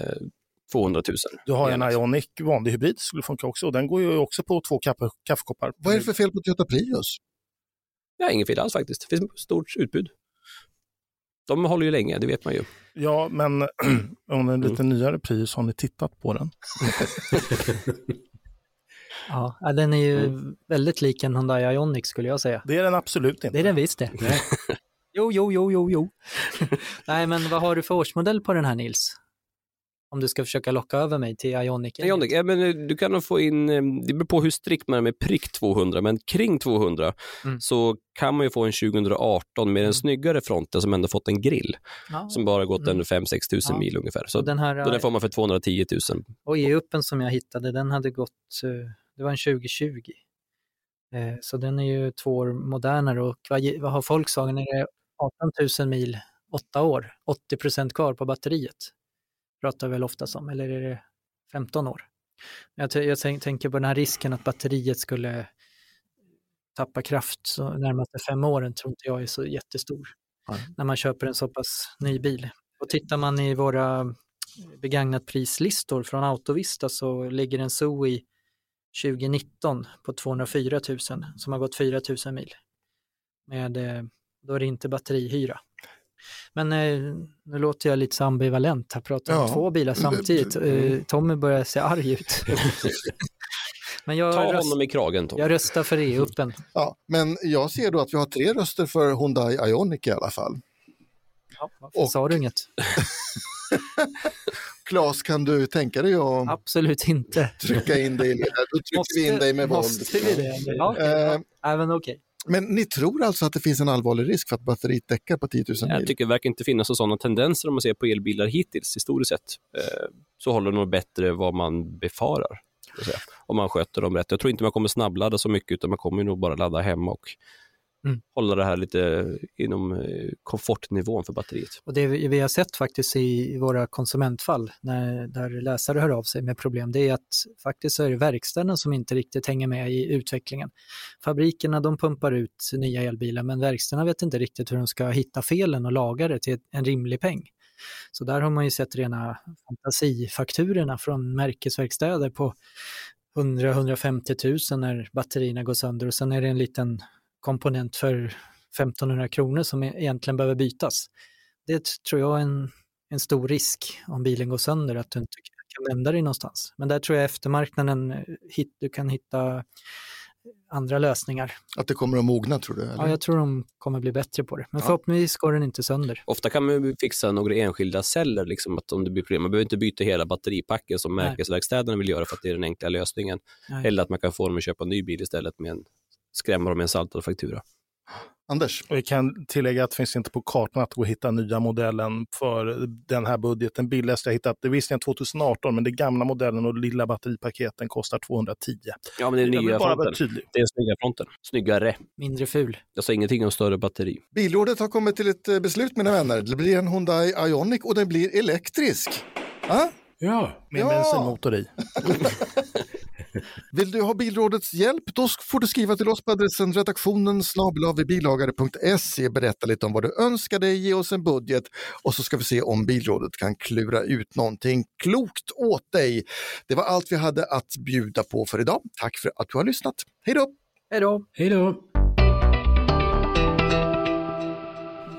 200 000. Du har en Ja, Ioniq vanlig hybrid, skulle funka också. Och den går ju också på två kaffe, kaffekoppar. vad är det för fel på Toyota Prius? Ja, inget fel alls faktiskt. Det finns stort utbud. De håller ju länge, det vet man ju. Ja, men *clears throat* om en lite nyare Prius, har ni tittat på den? *laughs* Ja, den är ju väldigt lik en Hyundai Ioniq skulle jag säga. Det är den absolut inte. Det är den visst det. *laughs* jo, jo, jo, jo, jo. *laughs* Nej, men vad har du för årsmodell på den här Nils? Om du ska försöka locka över mig till Ioniq. Ioniq, ja, men eh, du kan nog få in, eh, det beror på hur strikt man är med prick 200, men kring 200 Mm. så kan man ju få en 2018 med en snyggare fronten som ändå fått en grill, Ja. som bara gått Mm. en 5-6 tusen Ja. mil ungefär. Så Och den här då den får man för 210 000. och E-uppen som jag hittade, den hade gått, eh, det var en 2020. Eh, Så den är ju två år modernare och vad har Volkswagen? Är det 18 000 mil, åtta år, 80 procent kvar på batteriet? Pratar väl ofta om, eller är det 15 år? Jag, jag tänk- tänker på den här risken att batteriet skulle tappa kraft så närmaste fem åren tror inte jag är så jättestor. Nej. När man köper en så pass ny bil. Och tittar man i våra begagnatprislistor från Autovista så ligger en Zoe 2019 på 204 000 som har gått 4 000 mil. Med, eh, då är det inte batterihyra. Men eh, nu låter jag lite så ambivalent, här pratar jag om Ja. två bilar samtidigt. Eh, Tommy börjar se arg ut. *laughs* Men jag, Ta röst, honom i kragen Tom. jag röstar för E-uppen. Ja, men jag ser då att vi har tre röster för Hyundai Ioniq i alla fall. Ja, varför Och- sa du inget? *laughs* Claes, kan du tänka dig att Absolut inte. trycka in dig i det? Då trycker vi in dig med våld. Måste vi det? Ja, Eh, Även okej. Men ni tror alltså att det finns en allvarlig risk för att batteriet däckar på 10 000 Jag mil? tycker det verkar inte finnas sådana tendenser om man ser på elbilar hittills, historiskt sett. Eh, Så håller de nog bättre vad man befarar. Om man sköter dem rätt. Jag tror inte man kommer snabbladda så mycket, utan man kommer nog bara ladda hemma och Mm. hålla det här lite inom eh, komfortnivån för batteriet. Och det vi har sett faktiskt i våra konsumentfall, när, där läsare hör av sig med problem, det är att faktiskt så är det verkstäderna som inte riktigt hänger med i utvecklingen. Fabrikerna de pumpar ut nya elbilar, men verkstäderna vet inte riktigt hur de ska hitta felen och laga det till en rimlig peng. Så där har man ju sett rena fantasifakturorna från märkesverkstäder på 100-150 000 när batterierna går sönder och sen är det en liten komponent för 1500 kronor som e- egentligen behöver bytas. Det tror jag är en, en stor risk om bilen går sönder, att du inte kan vända dig någonstans. Men där tror jag eftermarknaden, eh, hit, du kan hitta andra lösningar. Att det kommer att mogna tror du? Eller? Ja, jag tror de kommer bli bättre på det. Men Ja. förhoppningsvis går den inte sönder. Ofta kan man ju fixa några enskilda celler, liksom, att om det blir problem. Man behöver inte byta hela batteripacken som Nej. märkesverkstäderna vill göra för att det är den enkla lösningen. Nej. Eller att man kan få dem att köpa en ny bil istället med en skrämma dem med en saltad faktura. Anders? Och jag kan tillägga att det finns inte på kartan att gå och hitta nya modellen för den här budgeten. Billigaste jag hittat, det är visserligen 2018, men det gamla modellen och lilla batteripaketen kostar 210. Ja, men det är den nya bara fronten. Det är den snygga fronten. Snyggare. Mindre ful. Jag sa ingenting om större batteri. Bilrådet har kommit till ett eh, beslut mina vänner. Det blir en Hyundai Ioniq och den blir elektrisk. Ah? Ja, Med Ja. bensinmotor i. *laughs* Vill du ha Bilrådets hjälp? Då får du skriva till oss på adressen redaktionen snabelavibilagare.se. Berätta lite om vad du önskar dig, ge oss en budget och så ska vi se om Bilrådet kan klura ut någonting klokt åt dig. Det var allt vi hade att bjuda på för idag. Tack för att du har lyssnat. Hej då! Hej då! hej då.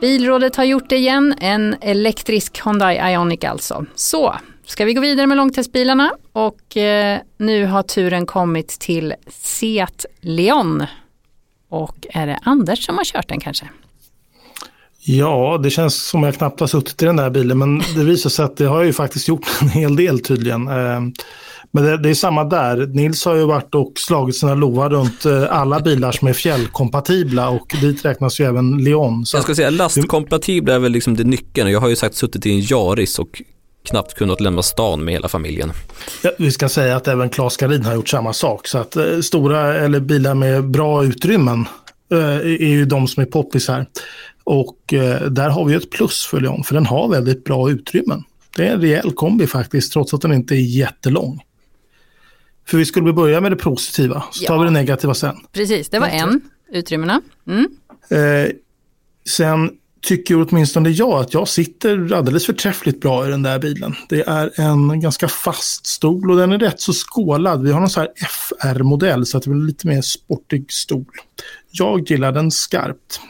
Bilrådet har gjort det igen, en elektrisk Hyundai Ioniq alltså. Så, ska vi gå vidare med långtestbilarna och eh, nu har turen kommit till Seat Leon. Och är det Anders som har kört den kanske? Ja, det känns som jag knappt har suttit i den där bilen, men det visar sig att det har jag ju faktiskt gjort *laughs* en hel del tydligen. Eh, Men det, det är samma där. Nils har ju varit och slagit sina lovar runt eh, alla bilar som är fjällkompatibla och dit räknas ju även Leon. Så Jag ska säga lastkompatibla är väl liksom det nyckeln. Jag har ju sagt suttit i en Yaris och knappt kunnat lämna stan med hela familjen. Ja, vi ska säga att även Klas Karin har gjort samma sak. Så att eh, stora eller bilar med bra utrymmen eh, är ju de som är poppis här. Och eh, där har vi ett plus för Leon, för den har väldigt bra utrymmen. Det är en rejäl kombi faktiskt, trots att den inte är jättelång. För vi skulle börja med det positiva, så tar Ja. vi det negativa sen. Precis, det var en, utrymmena. Mm. Eh, sen tycker åtminstone jag att jag sitter alldeles förträffligt bra i den där bilen. Det är en ganska fast stol och den är rätt så skålad. Vi har någon så här FR-modell så att det blir lite mer sportig stol. Jag gillar den skarpt.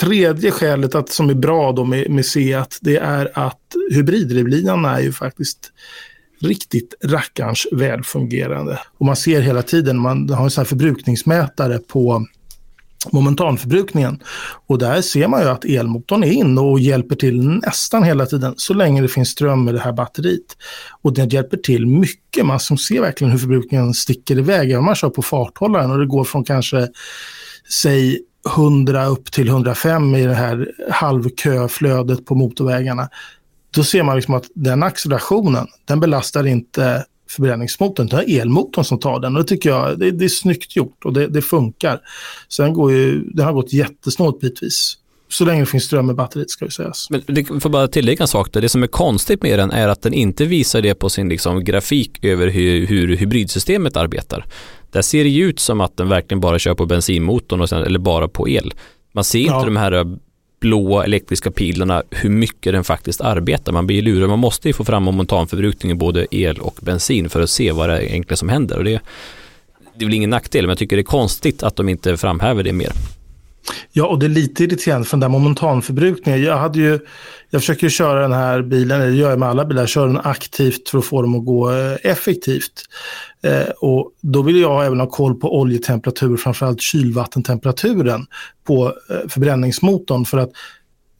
Tredje skälet att, som är bra då med, med Seat det är att hybriddrivlinan är ju faktiskt riktigt rackarns välfungerande. Och man ser hela tiden, man har en sån här förbrukningsmätare på momentanförbrukningen. Och där ser man ju att elmotorn är inne och hjälper till nästan hela tiden så länge det finns ström i det här batteriet. Och den hjälper till mycket. Man som ser verkligen hur förbrukningen sticker iväg. Om man kör på farthållaren och det går från kanske, säg 100 upp till 105 i det här halvköflödet på motorvägarna. Då ser man liksom att den accelerationen, den belastar inte förbränningsmotorn, utan det är elmotorn som tar den. Och det tycker jag det, det är snyggt gjort och det, det funkar. Sen går ju, det har gått jättesnålt bitvis. Så länge det finns ström i batteriet ska ju sägas. Men det får bara tillägga en sak där. Det som är konstigt med den är att den inte visar det på sin liksom grafik över hur, hur hybridsystemet arbetar. Där ser det ju ut som att den verkligen bara kör på bensinmotorn och sen, eller bara på el. Man ser inte Ja. de här blåa elektriska pilarna hur mycket den faktiskt arbetar. Man blir lurad. Man måste ju få fram momentanförbrukningen både el och bensin för att se vad det är egentligen som händer. Och det, det är väl ingen nackdel, men jag tycker det är konstigt att de inte framhäver det mer. Ja, och det är lite irriterande för den där momentanförbrukningen. Jag, hade ju, jag försöker ju köra den här bilen, eller det gör jag med alla bilar, jag kör den aktivt för att få dem att gå eh, effektivt. Eh, och då vill jag även ha koll på oljetemperatur, framförallt kylvattentemperaturen på eh, förbränningsmotorn. För att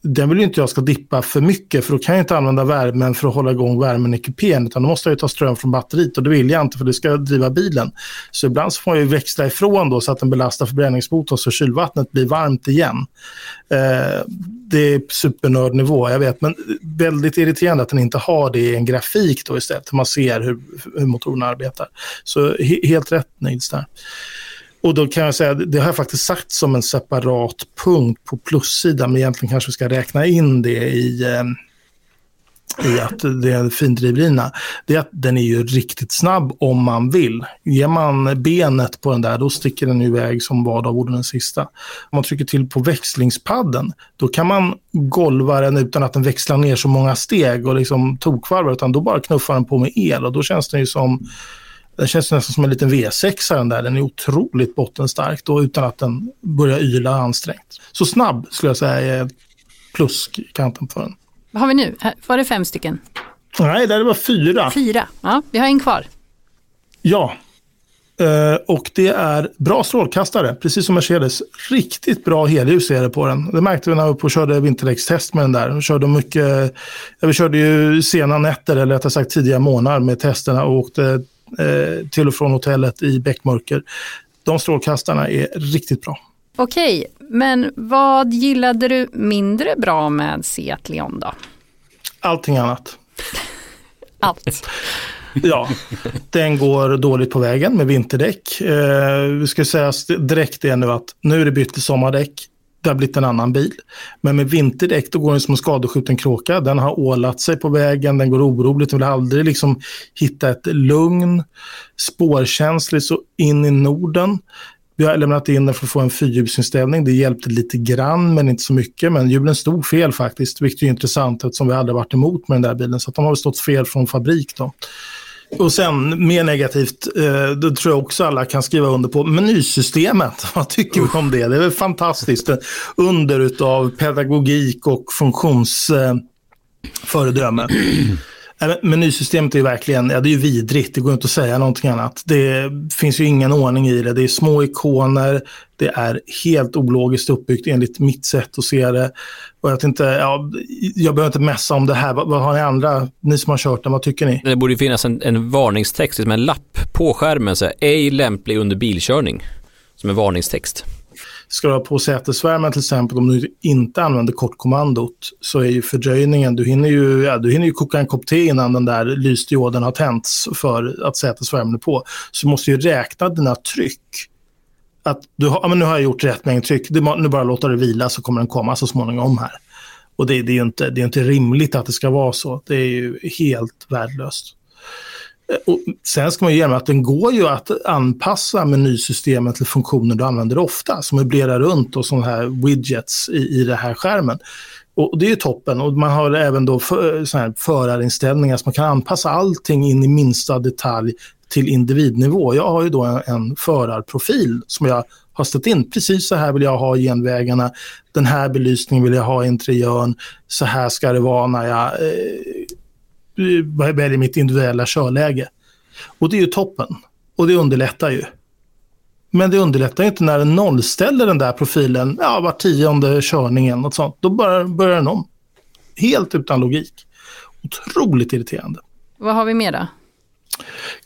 den vill ju inte jag ska dippa för mycket för då kan jag inte använda värmen för att hålla igång värmen i kupén utan då måste jag ta ström från batteriet och det vill jag inte för det ska driva bilen. Så ibland så får jag ju växla ifrån då så att den belastar förbränningsmotorn så kylvattnet blir varmt igen. Eh, det är supernördnivå, jag vet, men väldigt irriterande att den inte har det i en grafik då istället, man ser hur, hur motorerna arbetar. Så he helt rätt Nils där. Och då kan jag säga, det har jag faktiskt sagt som en separat punkt på plussidan, men egentligen kanske vi ska räkna in det i, eh, i att det är en findrivlina. Det är att den är ju riktigt snabb om man vill. Ger man benet på den där, då sticker den iväg som vad av orden den sista. Om man trycker till på växlingspadden, då kan man golva den utan att den växlar ner så många steg och liksom tokvarvar, utan då bara knuffar den på med el och då känns den ju som den känns nästan som en liten V6 den där. Den är otroligt bottenstark då utan att den börjar yla ansträngt. Så snabb skulle jag säga är plus i kanten på den. Vad har vi nu? Var det fem stycken? Nej, det var fyra. Fyra, ja. Vi har en kvar. Ja, Uh, och det är bra strålkastare, precis som Mercedes. Riktigt bra helljus är det på den. Det märkte vi när vi på och körde vinterdäckstest med den där. Vi körde, mycket, vi körde ju sena nätter, eller rättare sagt tidiga månader med testerna och åkte eh, till och från hotellet i bäckmörker. De strålkastarna är riktigt bra. Okej, men vad gillade du mindre bra med Seat Leon då? Allting annat. *laughs* Allt. Ja, den går dåligt på vägen med vinterdäck. Eh, vi ska säga direkt det nu att nu är det bytt till sommardäck det har blivit en annan bil. Men med vinterdäck då går den som en skadeskjuten kråka. Den har ålat sig på vägen, den går oroligt, den vill aldrig liksom hitta ett lugn. Spårkänslig så in i Norden. Vi har lämnat in den för att få en fyrhjulsinställning. Det hjälpte lite grann, men inte så mycket. Men hjulen stod fel faktiskt, vilket är intressant eftersom vi aldrig varit emot med den där bilen. Så de har stått fel från fabrik. Då. Och sen mer negativt, eh, det tror jag också alla kan skriva under på, menysystemet. *laughs* Vad tycker vi om det? Det är väl fantastiskt. Under av pedagogik och funktionsföredöme. Eh, Menysystemet är verkligen, ja det är ju vidrigt, det går inte att säga någonting annat. Det finns ju ingen ordning i det, det är små ikoner, det är helt ologiskt uppbyggt enligt mitt sätt att se det. Och jag, tänkte, ja, jag behöver inte mässa om det här, vad, vad, har ni andra, ni som har kört den, vad tycker ni? Det borde finnas en, en varningstext, som liksom en lapp på skärmen, så här, ej lämplig under bilkörning, som en varningstext ska du ha på sätesvärmen till exempel, om du inte använder kortkommandot, så är ju fördröjningen, du hinner ju, ja, du hinner ju koka en kopp te innan den där lysdioden har tänts för att sätesvärmen är på. Så du måste ju räkna dina tryck. Att du har, ja, men nu har jag gjort rätt mängd tryck, du, nu bara låta det vila så kommer den komma så småningom här. Och det, det är ju inte, det är inte rimligt att det ska vara så. Det är ju helt värdelöst. Eh, och sen ska man ju att den går ju att anpassa menysystemet till funktioner du använder ofta, som möblerar runt och sådana här widgets i, i den här skärmen. Och det är ju toppen och man har även då för, eh, så här förarinställningar så man kan anpassa allting in i minsta detalj till individnivå. Jag har ju då en, en förarprofil som jag har ställt in. Precis så här vill jag ha genvägarna. Den här belysningen vill jag ha i interiören. Så här ska det vara när jag eh, väljer mitt individuella körläge. Och det är ju toppen. Och det underlättar ju. Men det underlättar inte när den nollställer den där profilen ja, var tionde körningen. Och sånt. Då börjar, börjar den om. Helt utan logik. Otroligt irriterande. Vad har vi mer då?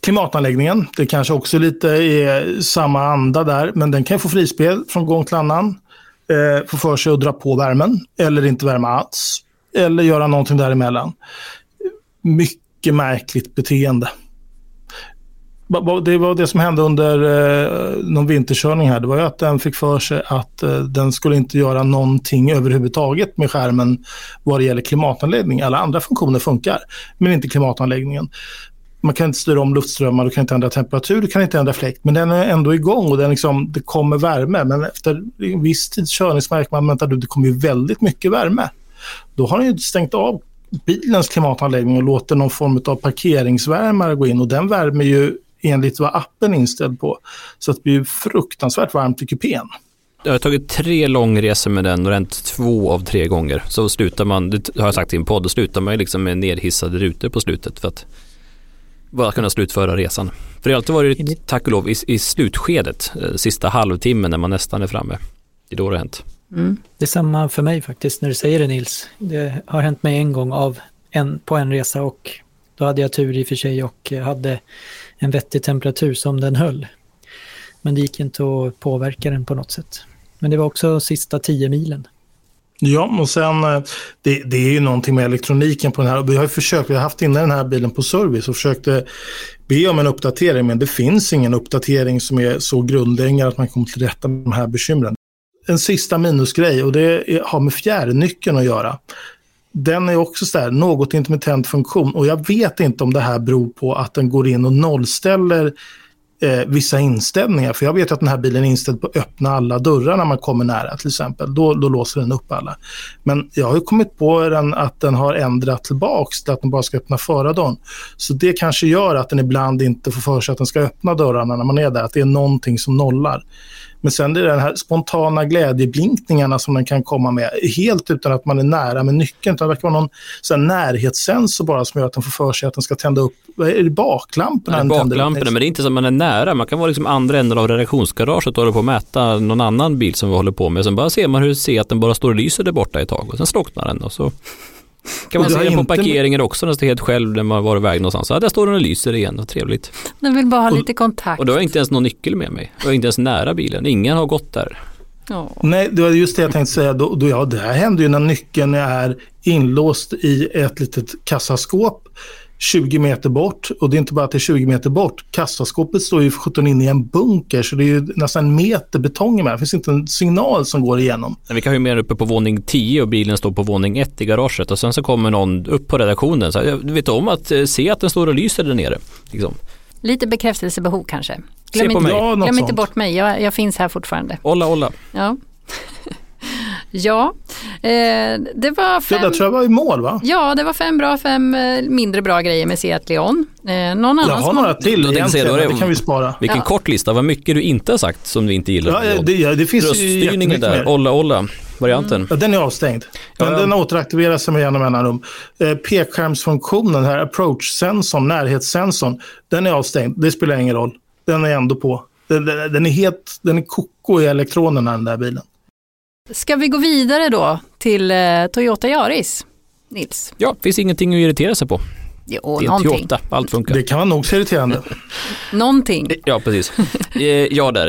Klimatanläggningen, det kanske också lite är samma anda där, men den kan få frispel från gång till annan. Eh, få för sig att dra på värmen eller inte värma alls. Eller göra någonting däremellan mycket märkligt beteende. Det var det som hände under eh, någon vinterkörning här. Det var ju att den fick för sig att eh, den skulle inte göra någonting överhuvudtaget med skärmen vad det gäller klimatanläggning. Alla andra funktioner funkar, men inte klimatanläggningen. Man kan inte styra om luftströmmar, du kan inte ändra temperatur, du kan inte ändra fläkt. Men den är ändå igång och den liksom, det kommer värme. Men efter en viss tids körning så märker man att det kommer väldigt mycket värme. Då har den ju stängt av bilens klimatanläggning och låter någon form av parkeringsvärmare gå in och den värmer ju enligt vad appen är inställd på. Så att det blir fruktansvärt varmt i kupén. Jag har tagit tre långresor med den och ränt två av tre gånger. Så slutar man, det har jag sagt i en podd, då slutar man liksom med nedhissade rutor på slutet för att bara kunna slutföra resan. För det har alltid varit, tack och lov, i, i slutskedet, eh, sista halvtimmen när man nästan är framme. Det är då det har hänt. Mm. Det är samma för mig faktiskt när du säger det Nils. Det har hänt mig en gång av en, på en resa och då hade jag tur i och för sig och hade en vettig temperatur som den höll. Men det gick inte att påverka den på något sätt. Men det var också sista tio milen. Ja, och sen eh, det, det är ju någonting med elektroniken på den här. Vi har ju försökt, vi har haft inne den här bilen på service och försökte be om en uppdatering, men det finns ingen uppdatering som är så grundläggande att man kommer till rätta med de här bekymren. En sista minusgrej och det har med fjärrnyckeln att göra. Den är också så här, något intermittent funktion och jag vet inte om det här beror på att den går in och nollställer eh, vissa inställningar. För jag vet att den här bilen är inställd på att öppna alla dörrar när man kommer nära till exempel. Då, då låser den upp alla. Men jag har ju kommit på den att den har ändrat tillbaks till att den bara ska öppna förardörren. Så det kanske gör att den ibland inte får för sig att den ska öppna dörrarna när man är där. Att det är någonting som nollar. Men sen är det den här spontana glädjeblinkningarna som den kan komma med helt utan att man är nära med nyckeln. Det verkar vara någon sån närhetssensor bara som gör att den får för sig att den ska tända upp, är det baklamporna? Nej, baklamporna, men det är inte som man är nära. Man kan vara liksom andra änden av redaktionsgaraget och hålla på att mäta någon annan bil som vi håller på med. Sen bara ser man hur ser att den bara står och lyser där borta ett tag och sen slocknar den och så kan man Och det se den på parkeringen också när den står helt själv när man var iväg någonstans. Ja, där står den och lyser igen, vad trevligt. Den vill bara ha lite kontakt. Och då har jag inte ens någon nyckel med mig. Jag är inte ens nära bilen. Ingen har gått där. Ja. Nej, det var just det jag tänkte säga. Då, då, ja, det här händer ju när nyckeln är inlåst i ett litet kassaskåp 20 meter bort. Och det är inte bara att det är 20 meter bort. Kassaskåpet står ju för 17 inne i en bunker så det är ju nästan en meter betong med. Det finns inte en signal som går igenom. Men vi kan ju mer uppe på våning 10 och bilen står på våning 1 i garaget och sen så kommer någon upp på redaktionen. Så här, du vet om att eh, se att den står och lyser där nere. Liksom. Lite bekräftelsebehov kanske. Glöm, på inte, mig. Ja, glöm inte bort mig, jag, jag finns här fortfarande. Olla, olla. Ja, *laughs* ja. Eh, det var Det fem... där tror jag var i mål va? Ja, det var fem bra, fem eh, mindre bra grejer med Seat Leon. Eh, någon annan Jag har som några till säga, egentligen, då det- det kan vi spara. Vilken Ja. kort lista, vad mycket du inte har sagt som vi inte gillar. Ja, ja, det, ja, det finns Röststyrningen där, mer. olla, olla varianten. Ja, den är avstängd. Men Ja, den återaktiveras med jämna mellanrum. Eh, P-skärmsfunktionen, den här approach-sensorn, närhetssensorn, den är avstängd. Det spelar ingen roll. Den är ändå på. Den, den, den är helt, den är koko i elektronerna den där bilen. Ska vi gå vidare då till eh, Toyota Yaris? Nils? Ja, finns ingenting att irritera sig på. Jo, det är någonting. Toyota, allt funkar. Det kan vara nog så irriterande. Någonting. Ja, precis. Eh, ja, där.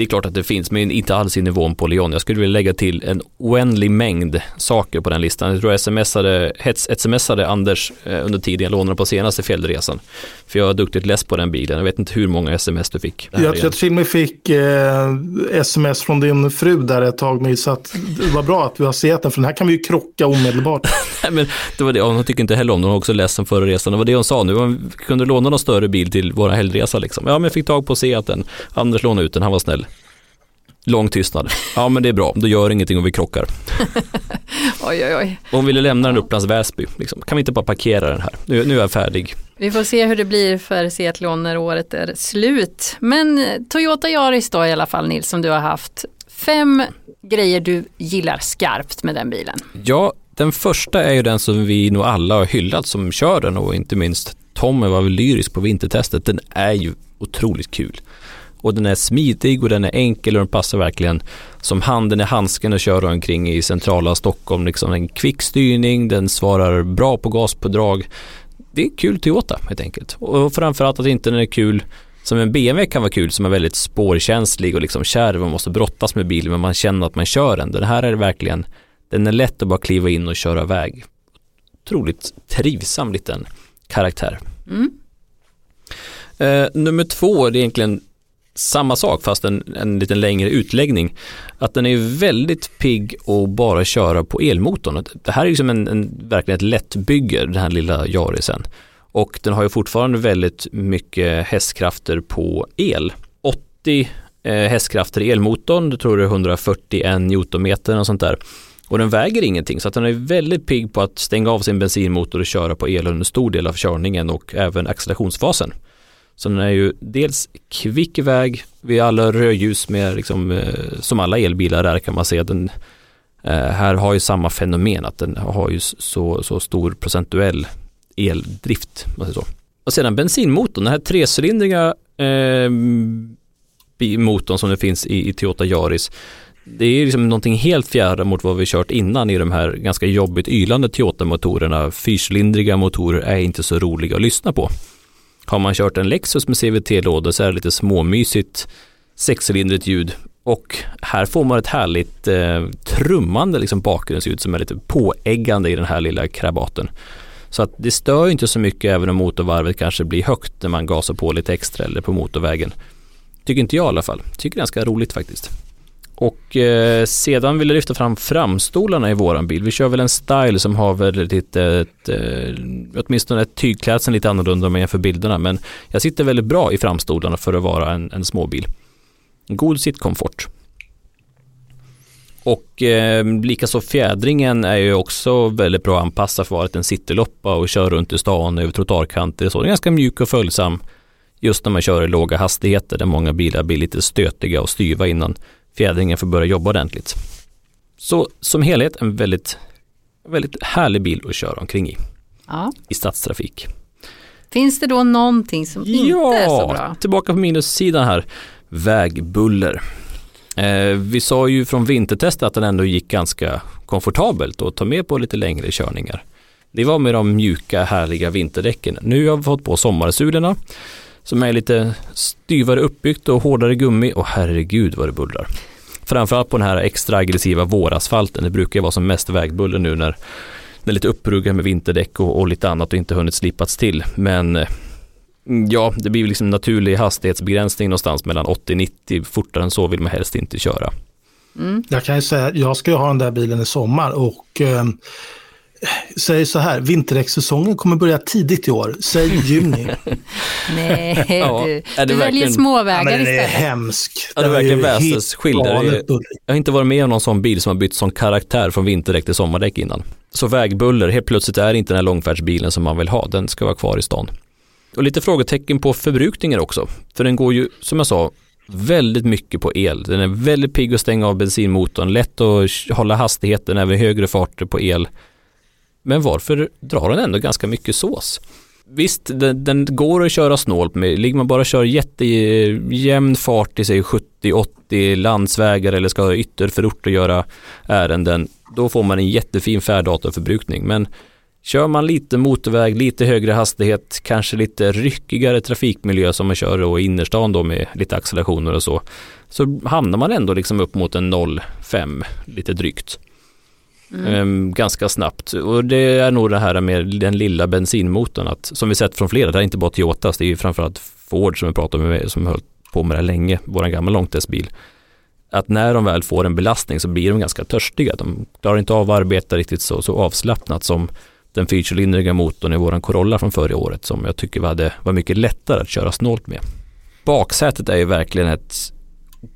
Det är klart att det finns, men inte alls i nivån på Leon. Jag skulle vilja lägga till en oändlig mängd saker på den listan. Jag tror jag smsade, hets, smsade Anders eh, under tiden jag lånade på senaste fjällresan. För jag var duktigt less på den bilen. Jag vet inte hur många sms du fick. Jag jag till och med fick eh, sms från din fru där ett tag med så att det var bra att vi har sett den för den här kan vi ju krocka omedelbart. *laughs* Nej, men det var det, hon tycker inte heller om det, hon var också ledsen förra resan. Det var det hon sa nu, hon kunde låna någon större bil till våra helgresa liksom. Ja men jag fick tag på Seaten, Anders lånade ut den, han var snäll. Lång tystnad. Ja men det är bra, då gör ingenting om vi krockar. *laughs* Oj, oj, oj. Hon ville lämna den Upplands Väsby. Liksom. Kan vi inte bara parkera den här? Nu, nu är jag färdig. Vi får se hur det blir för Seat Leon när året är slut. Men Toyota Yaris då i alla fall Nils som du har haft. Fem grejer du gillar skarpt med den bilen. Ja, den första är ju den som vi nog alla har hyllat som kör den och inte minst Tommy var väl lyrisk på vintertestet. Den är ju otroligt kul. Och den är smidig och den är enkel och den passar verkligen som handen i handsken att köra omkring i centrala Stockholm. Liksom en kvick styrning, den svarar bra på gaspådrag. Det är kul Toyota helt enkelt. Och framförallt att inte den är kul som en BMW kan vara kul som är väldigt spårkänslig och liksom kärv och måste brottas med bilen men man känner att man kör den. Den här är verkligen, den är lätt att bara kliva in och köra iväg. Otroligt trivsam liten karaktär. Mm. Eh, nummer två det är egentligen samma sak fast en, en liten längre utläggning. Att den är väldigt pigg och bara köra på elmotorn. Det här är liksom en, en, verkligen ett lättbygge, den här lilla Yarisen. Och den har ju fortfarande väldigt mycket hästkrafter på el. 80 eh, hästkrafter i elmotorn, du tror det är 141 newtonmeter och sånt där. Och den väger ingenting så att den är väldigt pigg på att stänga av sin bensinmotor och köra på el under stor del av körningen och även accelerationsfasen. Så den är ju dels kvick iväg vid alla rödljus med liksom, eh, som alla elbilar är kan man se. Den eh, här har ju samma fenomen att den har ju så, så stor procentuell eldrift. man säger Så. Och sedan bensinmotorn, den här trecylindriga eh, motorn som det finns i, i Toyota Yaris. Det är liksom någonting helt fjärran mot vad vi kört innan i de här ganska jobbigt ylande Toyota-motorerna. Fyrcylindriga motorer är inte så roliga att lyssna på. Har man kört en Lexus med CVT-lådor så är det lite småmysigt sexcylindrigt ljud och här får man ett härligt eh, trummande liksom bakgrundsljud som är lite påäggande i den här lilla krabaten. Så att det stör inte så mycket även om motorvarvet kanske blir högt när man gasar på lite extra eller på motorvägen. Tycker inte jag i alla fall. Tycker det är ganska roligt faktiskt. Och eh, sedan vill jag lyfta fram framstolarna i våran bil. Vi kör väl en style som har väl lite, ett, eh, åtminstone ett tygklädseln lite annorlunda om man jämför bilderna. Men jag sitter väldigt bra i framstolarna för att vara en, en småbil. God sittkomfort. Och eh, likaså fjädringen är ju också väldigt bra anpassad för att vara en cityloppa och köra runt i stan över trottoarkanter så. Den är ganska mjuk och följsam just när man kör i låga hastigheter där många bilar blir lite stötiga och styva innan fjädringen får börja jobba ordentligt. Så som helhet en väldigt, väldigt härlig bil att köra omkring i. Ja. I stadstrafik. Finns det då någonting som inte är så bra? Ja, tillbaka på minussidan här. Vägbuller. Eh, vi sa ju från vintertestet att den ändå gick ganska komfortabelt att ta med på lite längre körningar. Det var med de mjuka härliga vinterdäcken. Nu har vi fått på sommarsulorna som är lite styvare uppbyggt och hårdare gummi och herregud vad det bullrar. Framförallt på den här extra aggressiva vårasfalten. Det brukar vara som mest vägbuller nu när det är lite uppruggat med vinterdäck och, och lite annat och inte hunnit slipats till. Men eh, ja, det blir liksom naturlig hastighetsbegränsning någonstans mellan 80-90. Fortare än så vill man helst inte köra. Mm. Jag kan ju säga, jag ska ju ha den där bilen i sommar och eh, säg så här, vinterdäckssäsongen kommer börja tidigt i år, säg juni. *laughs* Nej, Ja, du, är det du väljer småvägar ja, men den är istället. hemsk. Ja, det är verkligen ju väsens helt skillnad. galet bullrig. Jag har inte varit med om någon sån bil som har bytt sån karaktär från vinterdäck till sommardäck innan. Så vägbuller, helt plötsligt är det inte den här långfärdsbilen som man vill ha, den ska vara kvar i stan. Och lite frågetecken på förbrukningen också, för den går ju, som jag sa, väldigt mycket på el. Den är väldigt pigg att stänga av bensinmotorn, lätt att hålla hastigheten även högre farter på el. Men varför drar den ändå ganska mycket sås? Visst, den, den går att köra snålt med. Ligger man bara och kör jättejämn fart i sig 70-80 landsvägar eller ska ha ytterförort och göra ärenden, då får man en jättefin färddatorförbrukning. Men kör man lite motorväg, lite högre hastighet, kanske lite ryckigare trafikmiljö som man kör då i innerstan då med lite accelerationer och så, så hamnar man ändå liksom upp mot en 0,5 lite drygt. Mm. Ehm, ganska snabbt. Och det är nog det här med den lilla bensinmotorn, att, som vi sett från flera, det är inte bara Toyotas, det är ju framförallt Ford som vi pratar med, som höll på med det här länge, vår gamla långtestbil. Att när de väl får en belastning så blir de ganska törstiga. De klarar inte av att arbeta riktigt så, så avslappnat som den fyrcylindriga motorn i våran Corolla från förra året som jag tycker var, det, var mycket lättare att köra snålt med. Baksätet är ju verkligen ett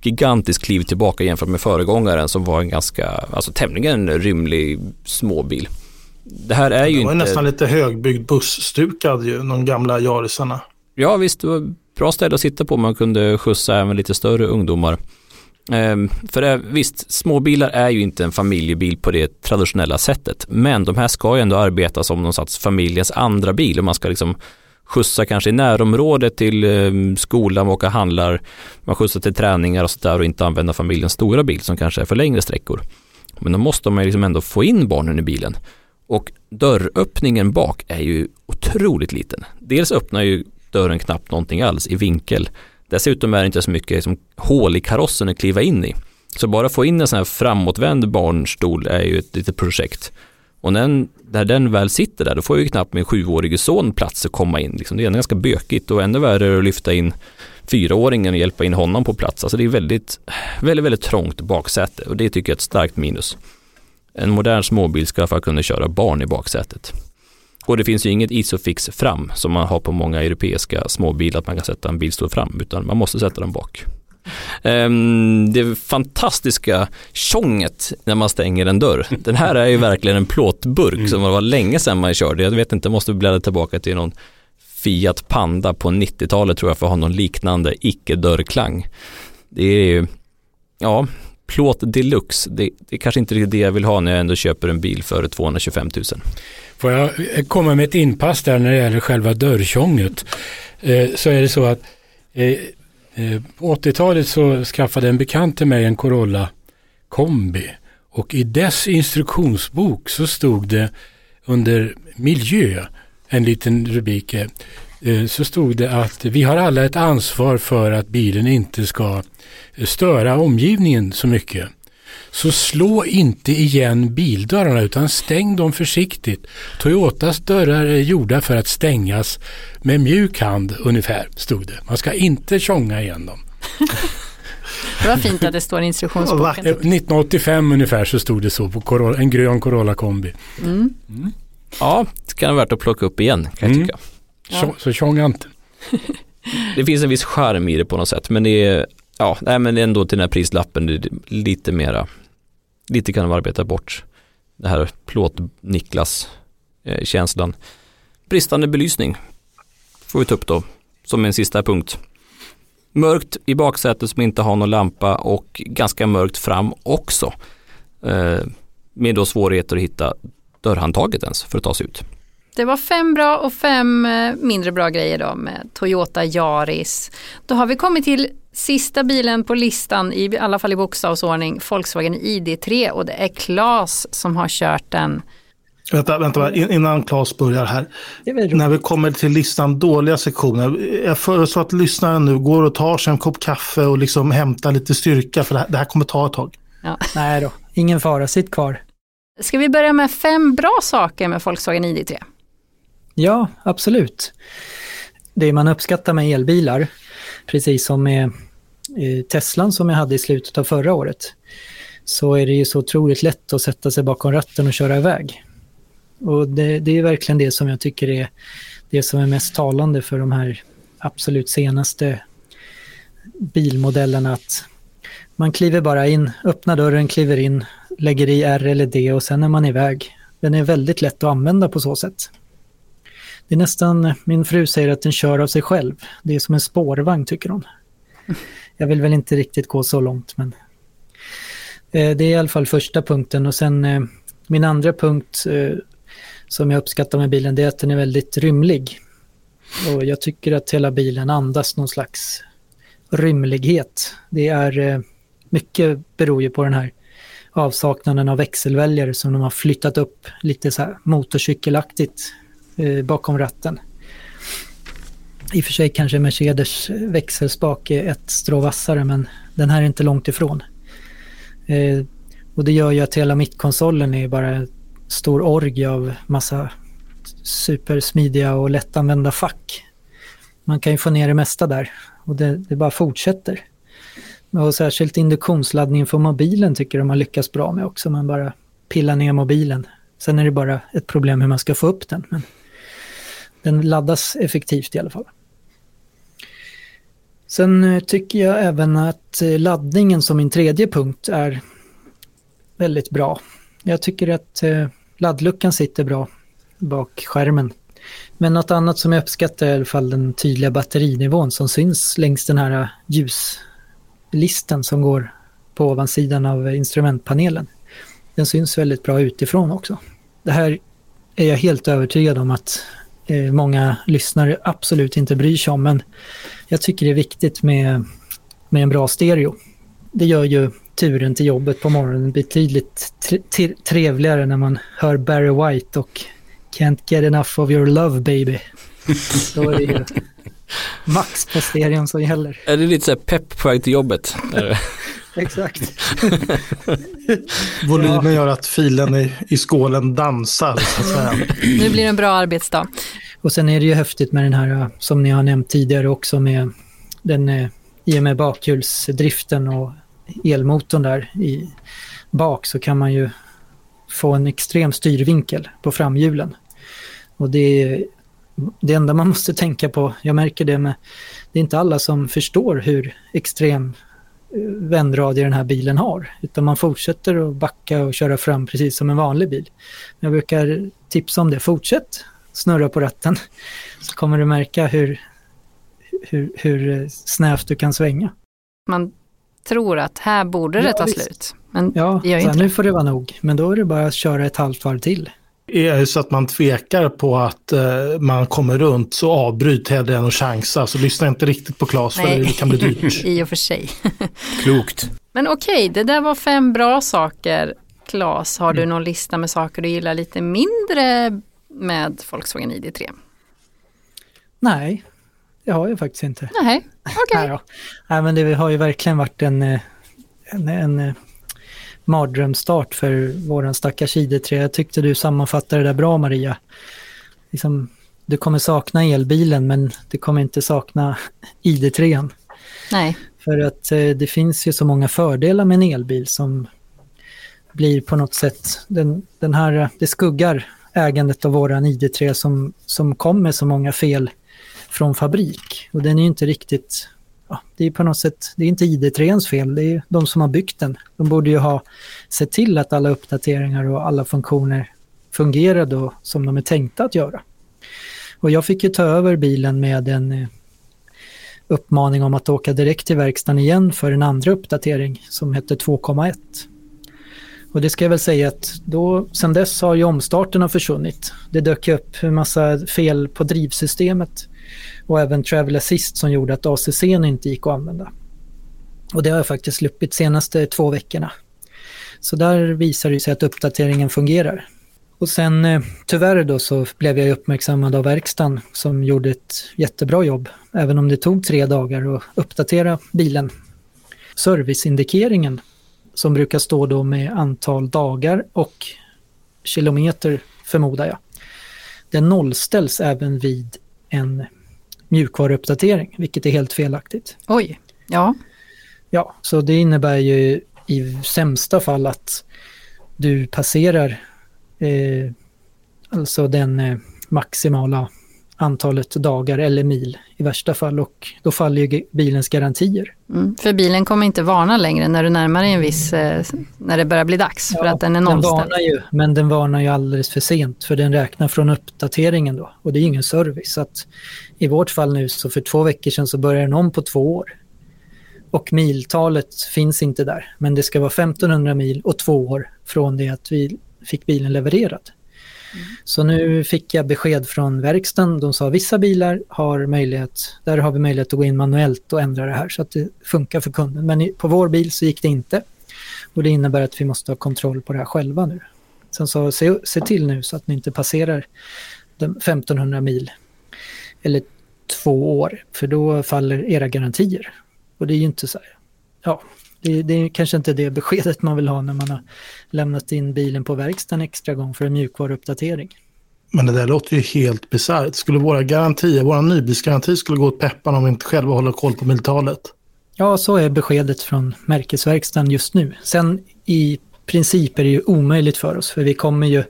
gigantiskt kliv tillbaka jämfört med föregångaren som var en ganska, alltså tämligen rymlig småbil. Det här är ju Det var inte... nästan lite högbyggd busstukad ju, de gamla Yarisarna. Ja visst, det var bra ställe att sitta på. Man kunde skjutsa även lite större ungdomar. Ehm, för det, visst, småbilar är ju inte en familjebil på det traditionella sättet. Men de här ska ju ändå arbeta som någon sorts familjens andra bil. Och man ska liksom skjutsa kanske i närområdet till skolan skolan, åka handlar. Man skjutsar till träningar och sådär och inte använda familjens stora bil som kanske är för längre sträckor. Men då måste man ju liksom ändå få in barnen i bilen. Och dörröppningen bak är ju otroligt liten. Dels öppnar ju dörren knappt någonting alls i vinkel. Dessutom är det inte så mycket liksom, hål i karossen att kliva in i. Så bara få in en sån här framåtvänd barnstol är ju ett litet projekt. Och när, där den väl sitter där, då får ju knappt min sjuårige son plats att komma in. Liksom. Det är ganska bökigt och ännu värre är att lyfta in fyraåringen och hjälpa in honom på plats. Alltså det är väldigt, väldigt, väldigt trångt baksäte och det tycker jag är ett starkt minus. En modern småbil ska i alla fall kunna köra barn i baksätet. Och det finns ju inget isofix fram som man har på många europeiska småbilar, att man kan sätta en bilstol fram, utan man måste sätta den bak. Ehm, det fantastiska tjonget när man stänger en dörr. Den här är ju verkligen en plåtburk som var länge sedan man körde. Jag vet inte, måste bläddra tillbaka till någon Fiat Panda på 90-talet tror jag för att ha någon liknande icke-dörrklang. Det är ju, ja, plåt deluxe. Det, det är kanske inte riktigt det jag vill ha när jag ändå köper en bil för 225 000. Får jag eh, komma med ett inpass där när det gäller själva dörrtjonget. Eh, så är det så att eh, Eh, på 80-talet så skaffade en bekant till mig en Corolla kombi. Och i dess instruktionsbok så stod det under miljö, en liten rubrik, eh, så stod det att vi har alla ett ansvar för att bilen inte ska eh, störa omgivningen så mycket. Så slå inte igen bildörrarna utan stäng dem försiktigt. Toyotas dörrar är gjorda för att stängas med mjuk hand ungefär, stod det. Man ska inte tjonga igen dem. *laughs* Det var fint att det står i instruktionsboken. 1985 ungefär så stod det så på Corolla, en grön Corolla kombi. Mm. Mm. Ja, det kan vara värt att plocka upp igen kan jag mm. tycka. Så, så tjonga inte. *laughs* det finns en viss charm i det på något sätt men det är, ja, nej, men ändå till den här prislappen det är lite mera, lite kan de arbeta bort det här plåt-Niklas-känslan. Eh, Bristande belysning får vi ta upp då som en sista punkt. Mörkt i baksätet som inte har någon lampa och ganska mörkt fram också. Eh, med då svårigheter att hitta dörrhandtaget ens för att ta sig ut. Det var fem bra och fem eh, mindre bra grejer då med Toyota Yaris. Då har vi kommit till sista bilen på listan, i alla fall i bokstavsordning, Volkswagen ID3 och det är Klas som har kört den. Vänta, vänta innan Claes börjar här. När vi kommer till listan dåliga sektioner. Jag föreslår att lyssnaren nu går och tar sig en kopp kaffe och liksom hämtar lite styrka för det här, det här kommer ta ett tag. Ja. *laughs* Nej då, ingen fara, sitt kvar. Ska vi börja med fem bra saker med Volkswagen ID3? Ja, absolut. Det man uppskattar med elbilar, precis som med Teslan som jag hade i slutet av förra året, så är det ju så otroligt lätt att sätta sig bakom ratten och köra iväg. Och det, det, är verkligen det som jag tycker är det som är mest talande för de här absolut senaste bilmodellerna. Att man kliver bara in, öppnar dörren, kliver in, lägger i R eller D och sen är man iväg. Den är väldigt lätt att använda på så sätt. Det är nästan, min fru säger att den kör av sig själv. Det är som en spårvagn tycker hon. Jag vill väl inte riktigt gå så långt men eh, det är i alla fall första punkten och sen eh, min andra punkt eh, som jag uppskattar med bilen det är att den är väldigt rymlig. Och jag tycker att hela bilen andas någon slags rymlighet. Det är mycket beror ju på den här avsaknaden av växelväljare som de har flyttat upp lite så här motorcykelaktigt bakom ratten. I och för sig kanske Mercedes växelspak är ett strå vassare men den här är inte långt ifrån. Eh, och det gör ju att hela mittkonsolen är bara en stor orgie av massa supersmidiga och lättanvända fack. Man kan ju få ner det mesta där och det, det bara fortsätter. Och särskilt induktionsladdningen för mobilen tycker de har lyckats bra med också. Man bara pillar ner mobilen. Sen är det bara ett problem hur man ska få upp den. Men den laddas effektivt i alla fall. Sen eh, tycker jag även att eh, laddningen som min tredje punkt är väldigt bra. Jag tycker att eh, laddluckan sitter bra bak skärmen. Men något annat som jag uppskattar är i alla fall den tydliga batterinivån som syns längs den här ljuslisten som går på ovansidan av instrumentpanelen. Den syns väldigt bra utifrån också. Det här är jag helt övertygad om att många lyssnare absolut inte bryr sig om, men jag tycker det är viktigt med, med en bra stereo. Det gör ju turen till jobbet på morgonen betydligt tre trevligare när man hör Barry White och Can't get enough of your love baby. Då är det ju *laughs* max på stereon som gäller. Är det lite så här pepp på väg till jobbet? *laughs* Exakt. *laughs* Volymen gör att filen i, i skålen dansar. Så att säga. Nu blir det en bra arbetsdag. Och sen är det ju häftigt med den här, som ni har nämnt tidigare också, med den eh, i och med bakhjulsdriften och elmotorn där i bak så kan man ju få en extrem styrvinkel på framhjulen. Och det är det enda man måste tänka på, jag märker det med, det är inte alla som förstår hur extrem eh, vändradie den här bilen har. Utan man fortsätter att backa och köra fram precis som en vanlig bil. Jag brukar tipsa om det, fortsätt snurra på ratten så kommer du märka hur, hur, hur snävt du kan svänga. Man tror att här borde det ja, ta visst. slut. Men ja, det gör inte nu får det vara nog. Men då är det bara att köra ett halvt varv till. Är det så att man tvekar på att uh, man kommer runt så avbryt hellre än att chansa. Så lyssna inte riktigt på Klas för det kan bli dyrt. *laughs* I och för sig. *laughs* Klokt. Men okej, det där var fem bra saker. Claes, har du någon lista med saker du gillar lite mindre med Volkswagen ID3? Nej, det har jag faktiskt inte. Nej, okej. *laughs* Nej, då. Nej, men det har ju verkligen varit en, eh, en, en eh, mardrömsstart för våran stackars ID3. Jag tyckte du sammanfattade det där bra Maria. Liksom, du kommer sakna elbilen men du kommer inte sakna *laughs* ID3. Nej, För att eh, det finns ju så många fördelar med en elbil som blir på något sätt, den, den här, det skuggar ägandet av våran ID3 som, som kom med så många fel från fabrik. Och den är ju inte riktigt, ja, det är på något sätt, det är inte ID3ns fel, det är de som har byggt den. De borde ju ha sett till att alla uppdateringar och alla funktioner fungerade och som de är tänkta att göra. Och jag fick ju ta över bilen med en eh, uppmaning om att åka direkt till verkstaden igen för en andra uppdatering som hette 2,1. Och det ska jag väl säga att då, sen dess har ju omstarterna försvunnit. Det dök upp en massa fel på drivsystemet och även Travel Assist som gjorde att ACC inte gick att använda. Och det har jag faktiskt sluppit senaste två veckorna. Så där visar det sig att uppdateringen fungerar. Och sen eh, tyvärr då så blev jag uppmärksammad av verkstaden som gjorde ett jättebra jobb, även om det tog tre dagar att uppdatera bilen. Serviceindikeringen som brukar stå då med antal dagar och kilometer förmodar jag. Den nollställs även vid en mjukvaruuppdatering, vilket är helt felaktigt. oj, ja, Ja, så det innebär ju i sämsta fall att du passerar eh, alltså den eh, maximala antalet dagar eller mil i värsta fall och då faller ju bilens garantier. mm. för bilen kommer inte varna längre när du närmar dig en viss, eh, när det börjar bli dags för Ja, att den är Den nollställd. varnar ju, men den varnar ju alldeles för sent för den räknar från uppdateringen då och det är ingen service. Så att I vårt fall nu så för två veckor sedan så börjar den om på två år. Och miltalet finns inte där, men det ska vara 1500 mil och två år från det att vi fick bilen levererad. Så nu fick jag besked från verkstaden. De sa vissa bilar har möjlighet, där har vi möjlighet att gå in manuellt och ändra det här så att det funkar för kunden. Men på vår bil så gick det inte. Och det innebär att vi måste ha kontroll på det här själva nu. Sen sa se, se till nu så att ni inte passerar 1500 mil eller två år, för då faller era garantier. Och det är ju inte så här, ja, det, det är kanske inte det beskedet man vill ha när man har lämnat in bilen på verkstaden extra gång för en mjukvaruuppdatering. Men det där låter ju helt bisarrt. Skulle våra garantier, våra nybilsgaranti skulle gå åt pepparna om vi inte själva håller koll på miltalet? Ja, så är beskedet från märkesverkstaden just nu. Sen i princip är det ju omöjligt för oss, för vi kommer ju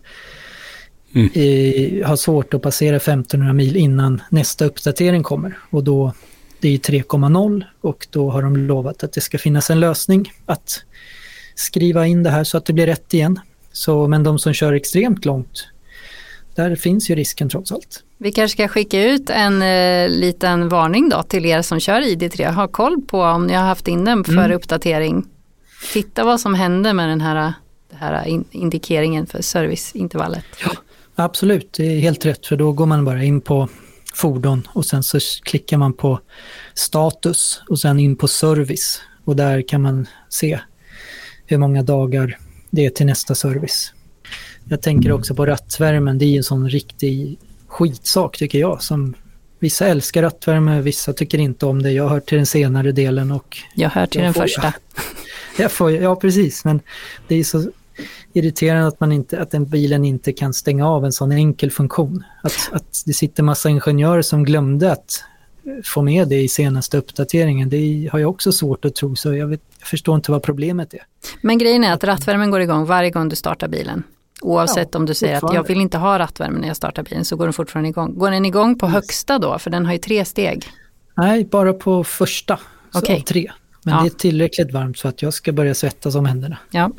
Mm. eh, ha svårt att passera 1500 mil innan nästa uppdatering kommer. Och då, det är ju 3,0 och då har de lovat att det ska finnas en lösning att skriva in det här så att det blir rätt igen. Så, men de som kör extremt långt, där finns ju risken trots allt. Vi kanske ska skicka ut en eh, liten varning då till er som kör ID3. Ha koll på om ni har haft in den för Mm. uppdatering. Titta vad som händer med den här, det här in, indikeringen för serviceintervallet. Absolut, det är helt rätt för då går man bara in på fordon och sen så klickar man på status och sen in på service och där kan man se hur många dagar det är till nästa service. Jag tänker också på rattvärmen, det är en sån riktig skitsak tycker jag som vissa älskar rattvärme, vissa tycker inte om det. Jag hör till den senare delen och Jag hör till Jag den får- första. *laughs* jag får, ja, precis. Men det är så irriterande att, man inte, att den bilen inte kan stänga av en sån enkel funktion. Att, att det sitter massa ingenjörer som glömde att få med det i senaste uppdateringen. Det har jag också svårt att tro, så jag, vet, jag förstår inte vad problemet är. Men grejen är att rattvärmen går igång varje gång du startar bilen. Oavsett Ja, om du säger att jag vill inte ha rattvärme när jag startar bilen så går den fortfarande igång. Går den igång på högsta då? För den har ju tre steg. Nej, bara på första Okej. av tre. Men Ja. det är tillräckligt varmt så att jag ska börja svettas om händerna. Ja.